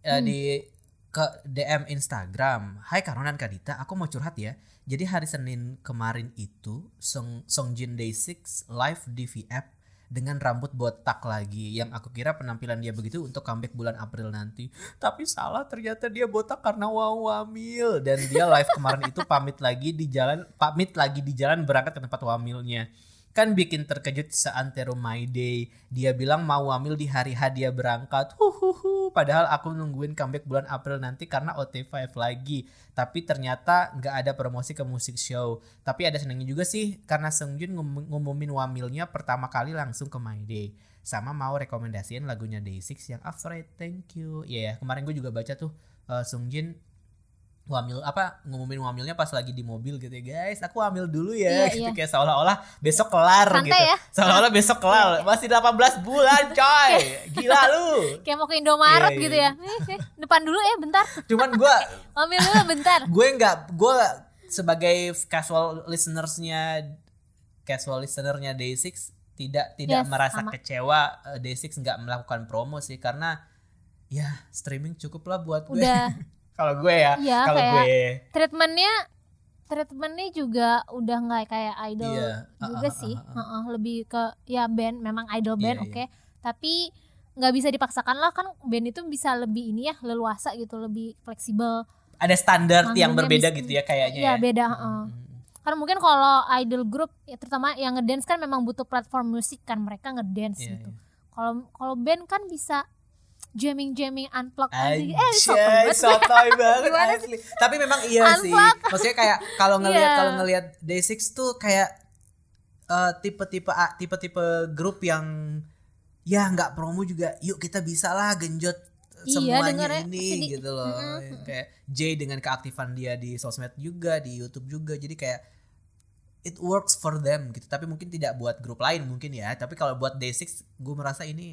Hmm.
di ke DM Instagram Hai Karonan Kadita aku mau curhat ya jadi hari Senin kemarin itu Song Songjin Day6 live di VF dengan rambut botak lagi. Yang aku kira penampilan dia begitu untuk comeback bulan April nanti. Tapi salah ternyata dia botak karena wamil. Dan dia live kemarin itu pamit lagi di jalan pamit lagi di jalan berangkat ke tempat wamilnya kan bikin terkejut seantero my day. Dia bilang mau wamil di hari H dia berangkat. Huhuhu padahal aku nungguin comeback bulan April nanti karena OT5 lagi. Tapi ternyata nggak ada promosi ke musik show. Tapi ada senangnya juga sih karena Seungjun ngum- ngumumin wamilnya pertama kali langsung ke my day. Sama mau rekomendasiin lagunya Day6 yang Afraid thank you. Iya ya kemarin gue juga baca tuh uh, Seungjun wamil apa ngumumin wamilnya pas lagi di mobil gitu ya. Guys aku wamil dulu ya
Iya,
gitu.
iya.
kayak seolah-olah besok kelar
Santai
gitu.
ya.
seolah-olah besok kelar. Masih 18 bulan coy. Gila lu. <laughs>
Kayak mau ke Indomaret
Iya,
gitu
iya.
ya. Eh, eh, depan dulu ya bentar.
Cuman gue <laughs>
ambil dulu <laughs> bentar.
Gue nggak gue sebagai casual listenersnya casual listenernya Day6 tidak tidak
Yes,
merasa
sama.
kecewa eh, Day6 nggak melakukan promo sih. Karena ya streaming cukup lah buat gue
udah
kalau gue ya
Iya,
kalau gue
treatmentnya treatmentnya juga udah nggak kayak idol
Iya.
Juga
ah, ah,
sih
ah, ah.
Heeh, lebih ke ya band memang idol
Iya,
band
iya.
oke tapi nggak bisa dipaksakan lah kan band itu bisa lebih ini ya leluasa gitu lebih fleksibel
Ada standar yang berbeda
bisa-
gitu ya kayaknya
Iya
ya.
beda
Hmm,
heeh.
hmm, hmm.
Karena mungkin kalau idol group ya terutama yang ngedance kan memang butuh platform musik kan mereka ngedance
Iya,
gitu.
iya.
Kalau kalau band kan bisa jamming jamming unplug aja. Eh sotoy banget.
sotoy banget <laughs>
Gimana
asli. Tapi memang iya sih.
Unplug.
Maksudnya kayak kalau <laughs> ngelihat
Iya.
kalau ngelihat Day6 tuh kayak eh, tipe-tipe A- tipe-tipe grup yang ya nggak promo juga. Yuk kita bisa lah genjot
Iya,
semuanya
dengernya
ini
sedih.
gitu loh.
Mm-mm.
Kayak Jay dengan keaktifan dia di sosmed juga, di YouTube juga. Jadi kayak it works for them gitu. Tapi mungkin tidak buat grup lain mungkin ya. Tapi kalau buat Day6 gue merasa ini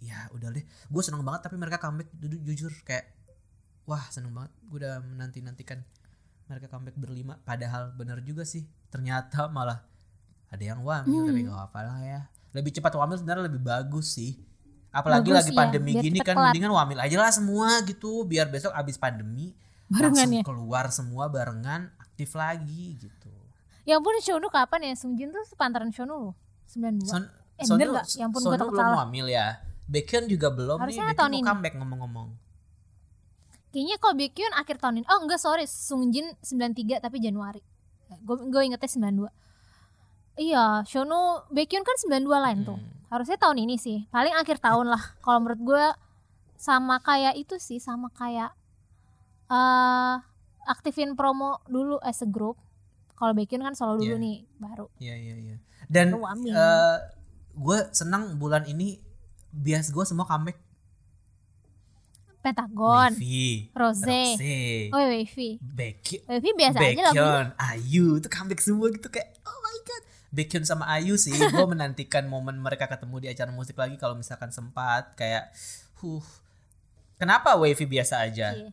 ya udah deh. Gue seneng banget tapi mereka comeback ju- jujur kayak wah seneng banget. Gue udah menanti nantikan mereka comeback berlima. Padahal bener juga sih. Ternyata malah ada yang wamil tapi gak apa lah ya. Lebih cepat wamil sebenarnya lebih bagus sih. Apalagi
Bagus,
lagi
iya.
pandemi
Biar
gini kan
kelar.
mendingan wamil aja lah semua gitu biar besok abis pandemi
Barengan
langsung
ya?
keluar semua barengan aktif lagi gitu.
Ya ampun Shonu kapan ya? Sungjin tuh sepantaran Shonu loh. 92.
Son,
Eh, bener nggak? Ya ampun, takut
belum
salah.
wamil ya. Baekhyun juga belum
Harusnya
nih. Baekhyun mau comeback ngomong-ngomong.
Kayaknya kalau Baekhyun akhir tahun ini. Oh enggak sorry, Sungjin 93 tapi Januari. Gue gue ingetnya 92. Iya, Shonu Baekhyun kan 92 lain tuh.
Hmm.
Harusnya tahun ini sih. Paling akhir tahun lah. <laughs> Kalau menurut gue sama kayak itu sih, sama kayak eh aktifin promo dulu as a group. Kalau Baekhyun kan solo dulu
Iya.
nih, baru.
Iya iya iya. Dan
Baru wamil.
gue senang bulan ini bias gue semua comeback.
Pentagon,
Wavy,
Rose.
Rose,
Oh, Wavy.
Baekhyun,
Wavy biasa aja lagunya.
Baekhyun, Ayu itu comeback semua gitu kayak oh my god. Baekhyun sama Ayu sih, <laughs> gue menantikan momen mereka ketemu di acara musik lagi kalau misalkan sempat kayak, huh. Kenapa Wavy biasa aja?
Iya.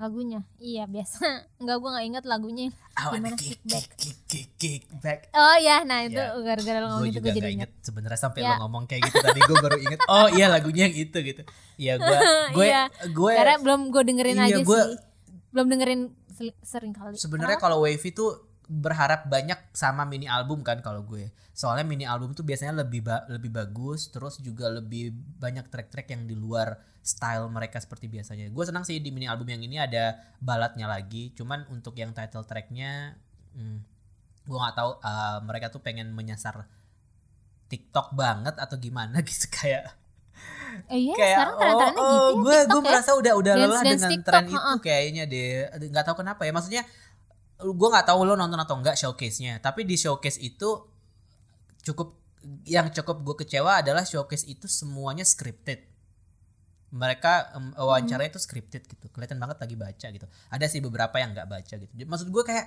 Lagunya. Iya, biasa. Enggak <laughs> gue nggak inget lagunya.
Wanna
Gimana
kick,
kickback?
kick, kick, kick, kick back.
Oh ya, nah itu
Ya.
gara-gara lo ngomong
gue
itu
juga
gue jadi
inget sebenarnya sampai
Ya.
lo ngomong kayak gitu tadi gue baru inget oh iya lagunya yang itu gitu iya gue gue <laughs>
Iya.
gue
Karena belum gue dengerin
Iya,
aja
gua-
sih. Belum dengerin sering kali.
sebenarnya kalau Wavy tuh berharap banyak sama mini album kan kalau gue soalnya mini album tuh biasanya lebih ba- lebih bagus terus juga lebih banyak track-track yang di luar style mereka seperti biasanya. Gue senang sih di mini album yang ini ada baladnya lagi. Cuman untuk yang title tracknya hmm, gue nggak tahu uh, mereka tuh pengen menyasar TikTok banget atau gimana <laughs> gitu kayak
Eh iya,
kayak
sekarang tren-trennya gitu ya.
gue gue
ya.
merasa udah udah
Dance-
lelah
dance
dengan
TikTok,
tren itu kayaknya deh. Nggak tahu kenapa ya maksudnya gue nggak tahu lo nonton atau enggak showcase-nya. Tapi di showcase itu cukup yang cukup gue kecewa adalah showcase itu semuanya scripted mereka em, wawancaranya itu scripted gitu kelihatan banget lagi baca gitu. Ada sih beberapa yang nggak baca gitu. Maksud gue kayak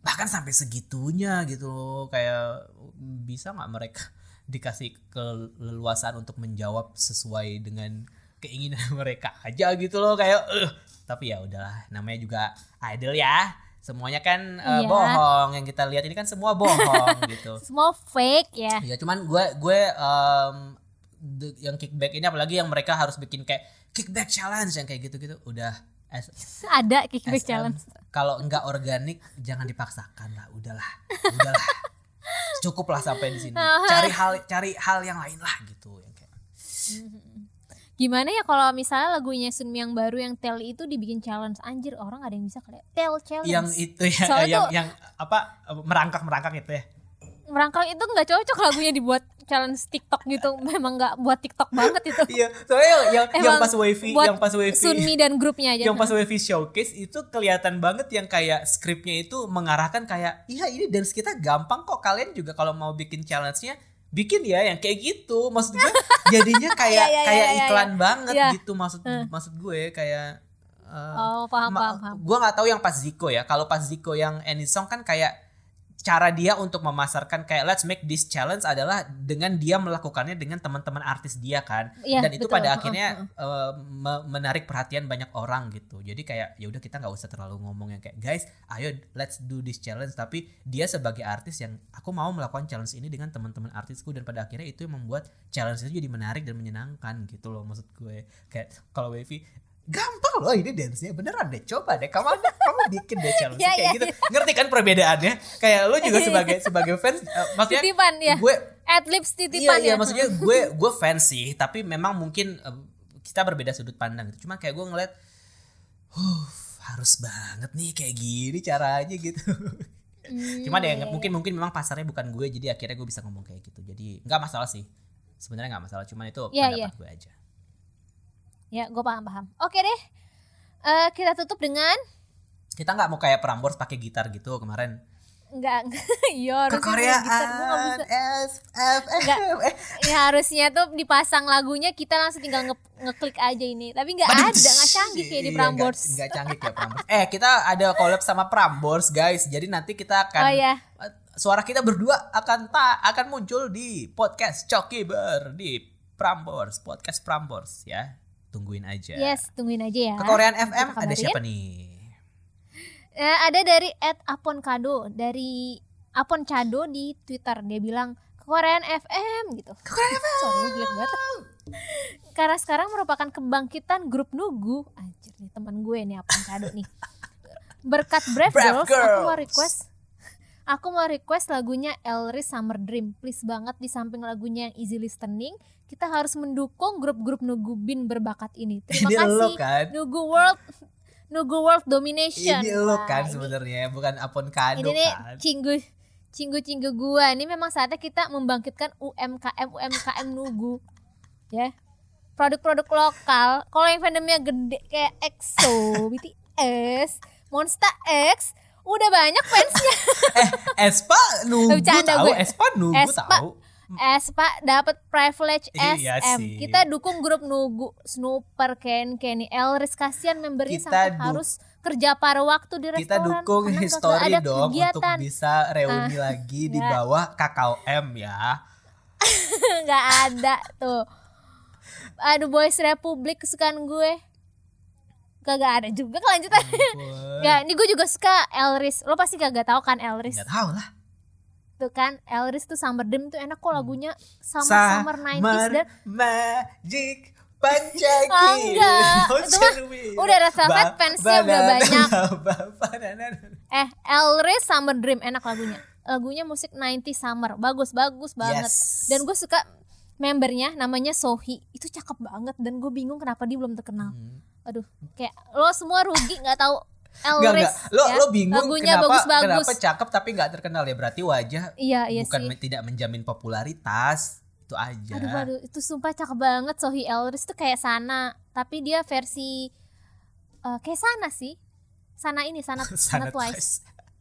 bahkan sampai segitunya gitu loh. Kayak bisa nggak mereka <laughs> dikasih keleluasaan untuk menjawab sesuai dengan keinginan <laughs> mereka aja gitu loh. Kayak "Ugh." tapi ya udahlah namanya juga idol ya. Semuanya kan
Iya.
bohong. Yang kita lihat ini kan semua bohong <laughs> gitu.
Semua fake ya.
ya cuman gue gue the- yang kickback ini apalagi yang mereka harus bikin kayak kickback challenge yang kayak gitu-gitu udah as-
Ada kickback
SM,
challenge.
Kalau enggak organik jangan dipaksakan lah, udahlah. Udahlah. <laughs> Cukup lah sampai di sini. Cari hal cari hal yang lain lah gitu yang kayak.
Gimana ya kalau misalnya lagunya Sunmi yang baru yang Tell itu dibikin challenge anjir orang ada yang bisa kali ya. Tell challenge.
Yang itu ya
Soalnya
yang
tuh-
yang apa merangkak-merangkak itu ya.
merangkak itu nggak cocok lagunya dibuat challenge TikTok gitu. <laughs> Memang nggak buat TikTok banget itu.
Iya, soalnya yang yang, yang
Emang
pas wavy,
buat
yang pas wavy
Sunmi dan grupnya aja.
yang pas wavy showcase itu kelihatan banget yang kayak skripnya itu mengarahkan kayak iya ini dance kita gampang kok kalian juga kalau mau bikin challenge-nya bikin ya yang kayak gitu maksud gue <laughs> jadinya kayak
Iya, iya,
kayak
iya, iya,
iklan banget
Iya.
gitu maksud maksud gue kayak eh,
Oh, paham, paham, paham.
gue nggak tahu yang pas Zico ya kalau pas Zico yang Any Song kan kayak cara dia untuk memasarkan kayak let's make this challenge adalah dengan dia melakukannya dengan teman-teman artis dia kan.
Iya,
dan itu
betul.
pada akhirnya eh, me- menarik perhatian banyak orang gitu. Jadi kayak ya udah kita nggak usah terlalu ngomong yang kayak guys ayo let's do this challenge. Tapi dia sebagai artis yang aku mau melakukan challenge ini dengan teman-teman artisku. Dan pada akhirnya itu yang membuat challenge itu jadi menarik dan menyenangkan gitu loh maksud gue. Kayak kalau Wavy gampang loh ini dance-nya beneran deh. Coba deh kamu kamu bikin deh challenge
Iya, <laughs>
kayak
iya,
gitu. Ngerti kan perbedaannya? Kayak lu juga sebagai <laughs> sebagai fans eh, maksudnya
Titipan ya.
gue
Adlibs
iya
titipan
iya
ya.
maksudnya gue gue fans sih tapi memang mungkin eh, kita berbeda sudut pandang gitu. Cuma kayak gue ngeliat huh harus banget nih kayak gini caranya gitu.
Hmm,
cuma deh
iya,
mungkin mungkin memang pasarnya bukan gue jadi akhirnya gue bisa ngomong kayak gitu. Jadi nggak masalah sih. Sebenarnya nggak masalah cuma itu
Iya,
pendapat
iya.
gue aja
Ya, gue paham paham. Oke deh. Eh kita tutup dengan
kita nggak mau kayak Prambors pakai gitar gitu kemarin
enggak enggak. <laughs> Iya, harusnya
kekoreaan. S F
Enggak. Ya harusnya tuh dipasang lagunya kita langsung tinggal nge ngeklik aja ini. Tapi nggak
Badum,
ada, nggak canggih kayak di
Iya,
Prambors.
nggak- nggak canggih kayak Prambors eh kita ada collab sama Prambors guys jadi nanti kita akan
Oh iya.
eh, suara kita berdua akan tak akan muncul di podcast Cokiber di Prambors podcast Prambors ya tungguin aja
Yes, tungguin aja ya.
ke Korean FM ada siapa nih
Eh, ada dari Ed Apon Kado dari Apon Cado di Twitter dia bilang Korean FM gitu. Korean FM. Sorry gue jelek banget. Karena sekarang merupakan kebangkitan grup Nugu. Anjir nih teman gue nih Apon Cado nih. <laughs> Berkat Brave,
Brave
Girls, aku mau
Girls.
request Aku mau request lagunya Elris Summer Dream. Please banget di samping lagunya yang easy listening, kita harus mendukung grup-grup Nugu Bin berbakat ini. Terima
Ini
kasih.
lo kan?
Nugu World Nugu World Domination.
ini lo kan
ini-
sebenarnya bukan Apon Kado
ini
kan
cinggu cinggu cinggu gua ini memang saatnya kita membangkitkan UMKM UMKM nugu ya produk-produk lokal kalau yang fandomnya gede kayak EXO BTS Monster X udah banyak fansnya <laughs>
eh Espa nunggu
Bercanda
tahu
gue.
Espa nunggu
Espa.
tahu
Espa dapat privilege
Iya
SM
sih.
kita dukung grup nugu Snooper Ken Kenny Elris kasihan membernya
Kita
sampai harus kerja paruh waktu di
kita
restoran
dukung
karena
history
ada
dong untuk
kegiatan.
bisa reuni lagi di
ya.
bawah KKM ya.
nggak ada tuh aduh boys republik kesukaan gue kagak ada juga kelanjutannya
Ampun. <laughs>
ya ini gue juga suka Elris lo pasti kagak tahu kan Elris
Nggak tahu lah.
tuh kan Elris tuh Summer Dream tuh enak kok lagunya summer
Summer
summer 90s dan
Magic Pancaki.
Oh, enggak. Itu mah udah Red Velvet fansnya udah banyak. eh Elris Summer Dream enak lagunya lagunya musik 90 summer bagus bagus banget
Yes.
dan gue suka membernya namanya Sohi itu cakep banget dan gue bingung kenapa dia belum terkenal
Hmm.
Aduh kayak lo semua rugi nggak tahu Elris
enggak. Lo,
ya.
lo bingung
lagunya
kenapa,
bagus-bagus
kenapa cakep tapi nggak terkenal ya berarti wajah
iya iya
bukan
sih
tidak menjamin popularitas itu aja.
aduh aduh itu sumpah cakep banget Sohi Elris tuh kayak Sana tapi dia versi eh, kayak Sana sih Sana ini Sana <laughs> Sana,
Sangat
Twice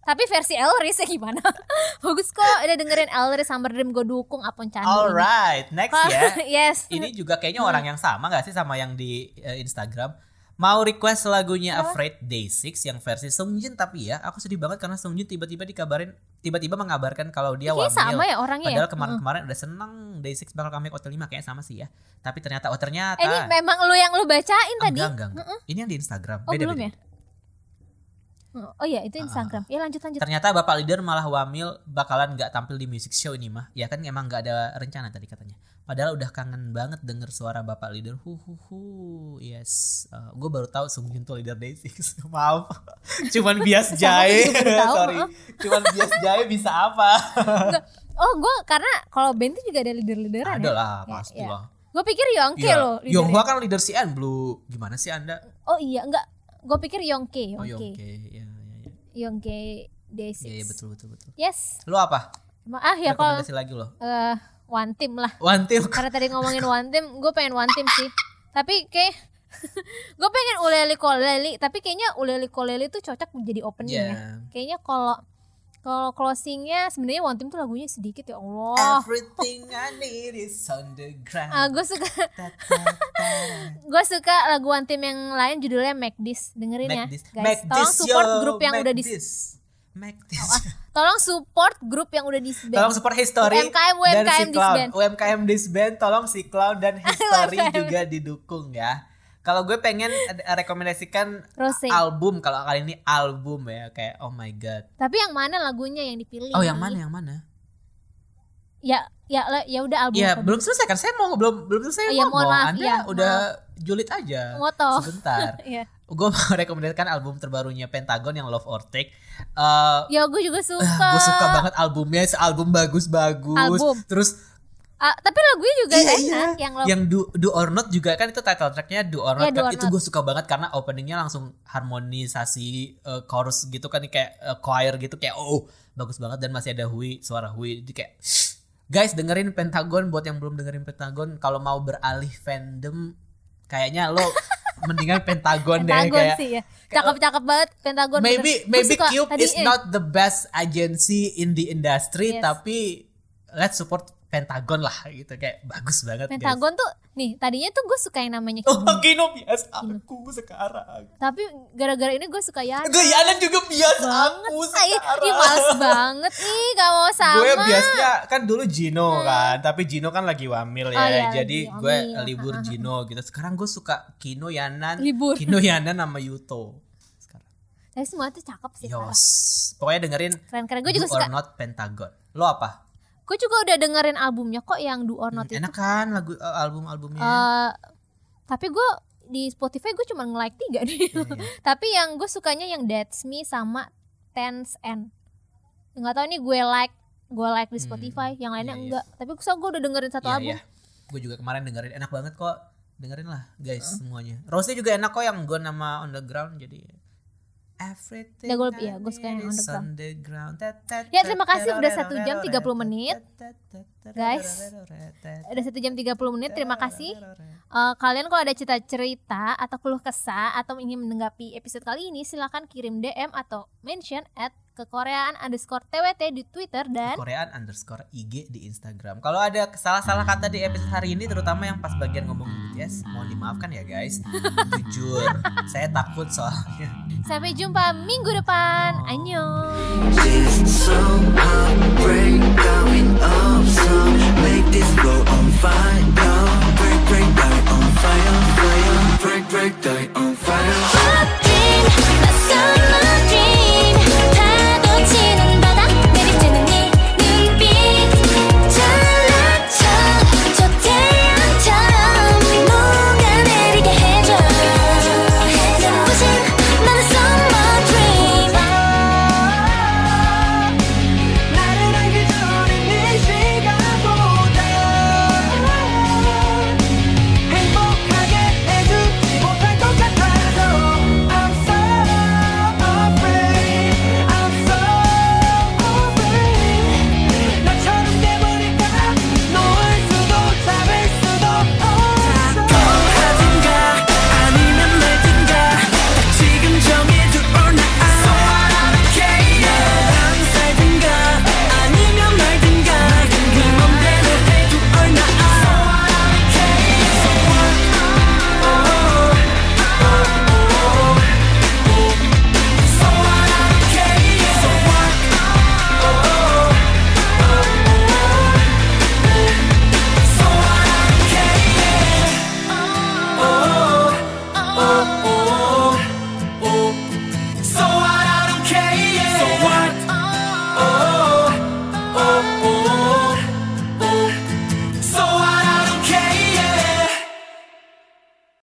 tapi versi Elris ya gimana <laughs> bagus kok udah dengerin Elris Summer Dream gue dukung Apon Candu.
Alright, next ya. <laughs>
yes
Ini juga kayaknya
Hmm.
orang yang sama gak sih sama yang di eh, Instagram? Mau request lagunya Afraid Day 6 yang versi Sungjin tapi ya aku sedih banget karena Sungjin tiba-tiba dikabarin tiba-tiba mengabarkan kalau dia
Kayaknya
wamil.
sama ya orangnya ya?
Padahal kemarin-kemarin udah seneng Day 6 bakal comeback Hotel 5 kayaknya sama sih ya. Tapi ternyata oh ternyata
Eh, ini memang lu yang lu bacain tadi
enggak, enggak, enggak. Ini yang di Instagram.
Oh,
Beda,
belum
beda.
ya? Oh iya itu Instagram. Ya lanjut lanjut.
Ternyata Bapak Leader malah wamil bakalan nggak tampil di music show ini mah. Ya kan emang nggak ada rencana tadi katanya. Padahal udah kangen banget denger suara Bapak Leader. Hu hu hu. Yes. gue baru tahu Sungjin tuh leader Day 6. <laughs> Maaf. <laughs> Cuman bias jahe. Sorry.
heeh.
Cuman bias jahe bisa apa?
Oh gue karena kalau band tuh juga ada leader-leaderan
ada
ya.
lah
Ya,
pasti
ya.
lah.
Gue pikir Yongke
Iya.
loh.
Yonghwa kan leader CN Blue. Gimana sih Anda?
Oh iya enggak. Gue pikir Yongke,
Oh
Yongke.
Yongke. Ya, ya, ya.
Yongke Day6.
Iya, iya, betul betul betul.
Yes.
Lu apa?
Emang- Ah ya kalau
lagi lo.
eh one team lah.
One Team.
Karena tadi <laughs> ngomongin one team, gue pengen one team sih. Tapi kayak <laughs> gue pengen uleli koleli, tapi kayaknya uleli koleli tuh cocok menjadi opening ya.
Yeah.
Kayaknya kalau kalau closingnya sebenarnya one team tuh lagunya sedikit ya Allah.
Everything I need is on the ground.
Ah, gue suka gue suka lagu one team yang lain judulnya Make This dengerin
Make
ya
this,
guys.
make
Tolong
this,
support
yo,
grup yang
make
udah di
this. Make this.
tolong support grup yang udah disband.
Tolong support History
UMKM,
dan si
UMKM
Clown.
disband.
UMKM disband, tolong si Clown dan <laughs> History
UMKM.
juga didukung ya. Kalau gue pengen rekomendasikan
Rose.
album kalau kali ini album ya kayak oh my god.
Tapi yang mana lagunya yang dipilih?
Oh yang mana yang mana?
ya ya ya udah album
Iya,
kedua.
belum selesai kan? Saya mau belum belum selesai
Iya, mohon
ngomong.
maaf,
Anda
iya,
udah julid aja.
Ngotoh.
Sebentar. <laughs>
Iya.
gue mau <laughs> rekomendasikan album terbarunya Pentagon yang Love or Take. Eh
ya gue juga suka
gue suka banget albumnya, album bagus-bagus.
Album.
Terus
Ah, tapi lagunya juga
Iya,
enak
iya.
yang lo
yang do, do or not juga kan itu title tracknya do or not
Do
kan
or
itu gue suka banget karena openingnya langsung harmonisasi eh, chorus gitu kan kayak eh, choir gitu kayak oh bagus banget dan masih ada Hui suara Hui jadi kayak guys dengerin Pentagon buat yang belum dengerin Pentagon kalau mau beralih fandom kayaknya lo <laughs> mendingan Pentagon, deh
Pentagon
kayak
sih ya cakep-cakep banget Pentagon
maybe
bener.
Maybe Cube is
eh,
not the best agency in the industry
Yes.
tapi let's support Pentagon lah gitu kayak bagus banget guys.
Pentagon tuh nih tadinya tuh gue suka yang namanya
Oh,
Kino.
Kino bias aku sekarang.
tapi gara-gara ini gue suka Yana
Gue Yana juga bias
banget
aku sekarang.
ih males banget ih gak mau sama
Gue biasanya kan dulu Gino kan, tapi Gino kan lagi wamil ya.
Oh, iya,
jadi gue
wamil.
libur Gino gitu. Sekarang gue suka Kino Yanan,
Libur.
Kino Yanan sama Yuto. Sekarang.
tapi semua tuh cakep sih parah.
Yos. Pokoknya dengerin
keren-keren gue juga suka
or Not Pentagon. Lo apa?
Gue juga udah dengerin albumnya kok yang Do or Not itu
Enak kan lagu eh, album-albumnya?
Eh, tapi gue di Spotify gue cuma nge-like tiga nih.
Iya, <laughs>
tapi yang gue sukanya yang That's Me sama Tense N. Nggak tahu nih gue like gue like di Spotify, yang lainnya
iya, iya.
enggak. Tapi gue gue udah dengerin satu
Iya,
album.
iya. Gue juga kemarin dengerin enak banget kok. Dengerin lah guys
Uh.
semuanya. Rose juga enak kok yang gue nama underground jadi Everything
Ya,
I
iya, gua suka yang underground. Ya, terima kasih udah satu jam
tat,
30
tat,
menit. Guys. Ada satu jam 30 menit. Terima kasih. Eh, kalian kalau ada cerita-cerita atau keluh kesah atau ingin menanggapi episode kali ini silahkan kirim DM atau mention at kekoreaan underscore twt di Twitter dan
Korean underscore IG di Instagram. Kalau ada salah-salah kata di episode hari ini, terutama yang pas bagian ngomong BTS, mohon dimaafkan ya guys. Jujur, saya takut soalnya.
sampai jumpa minggu depan.
Fire break break die on fire fire
Looking seen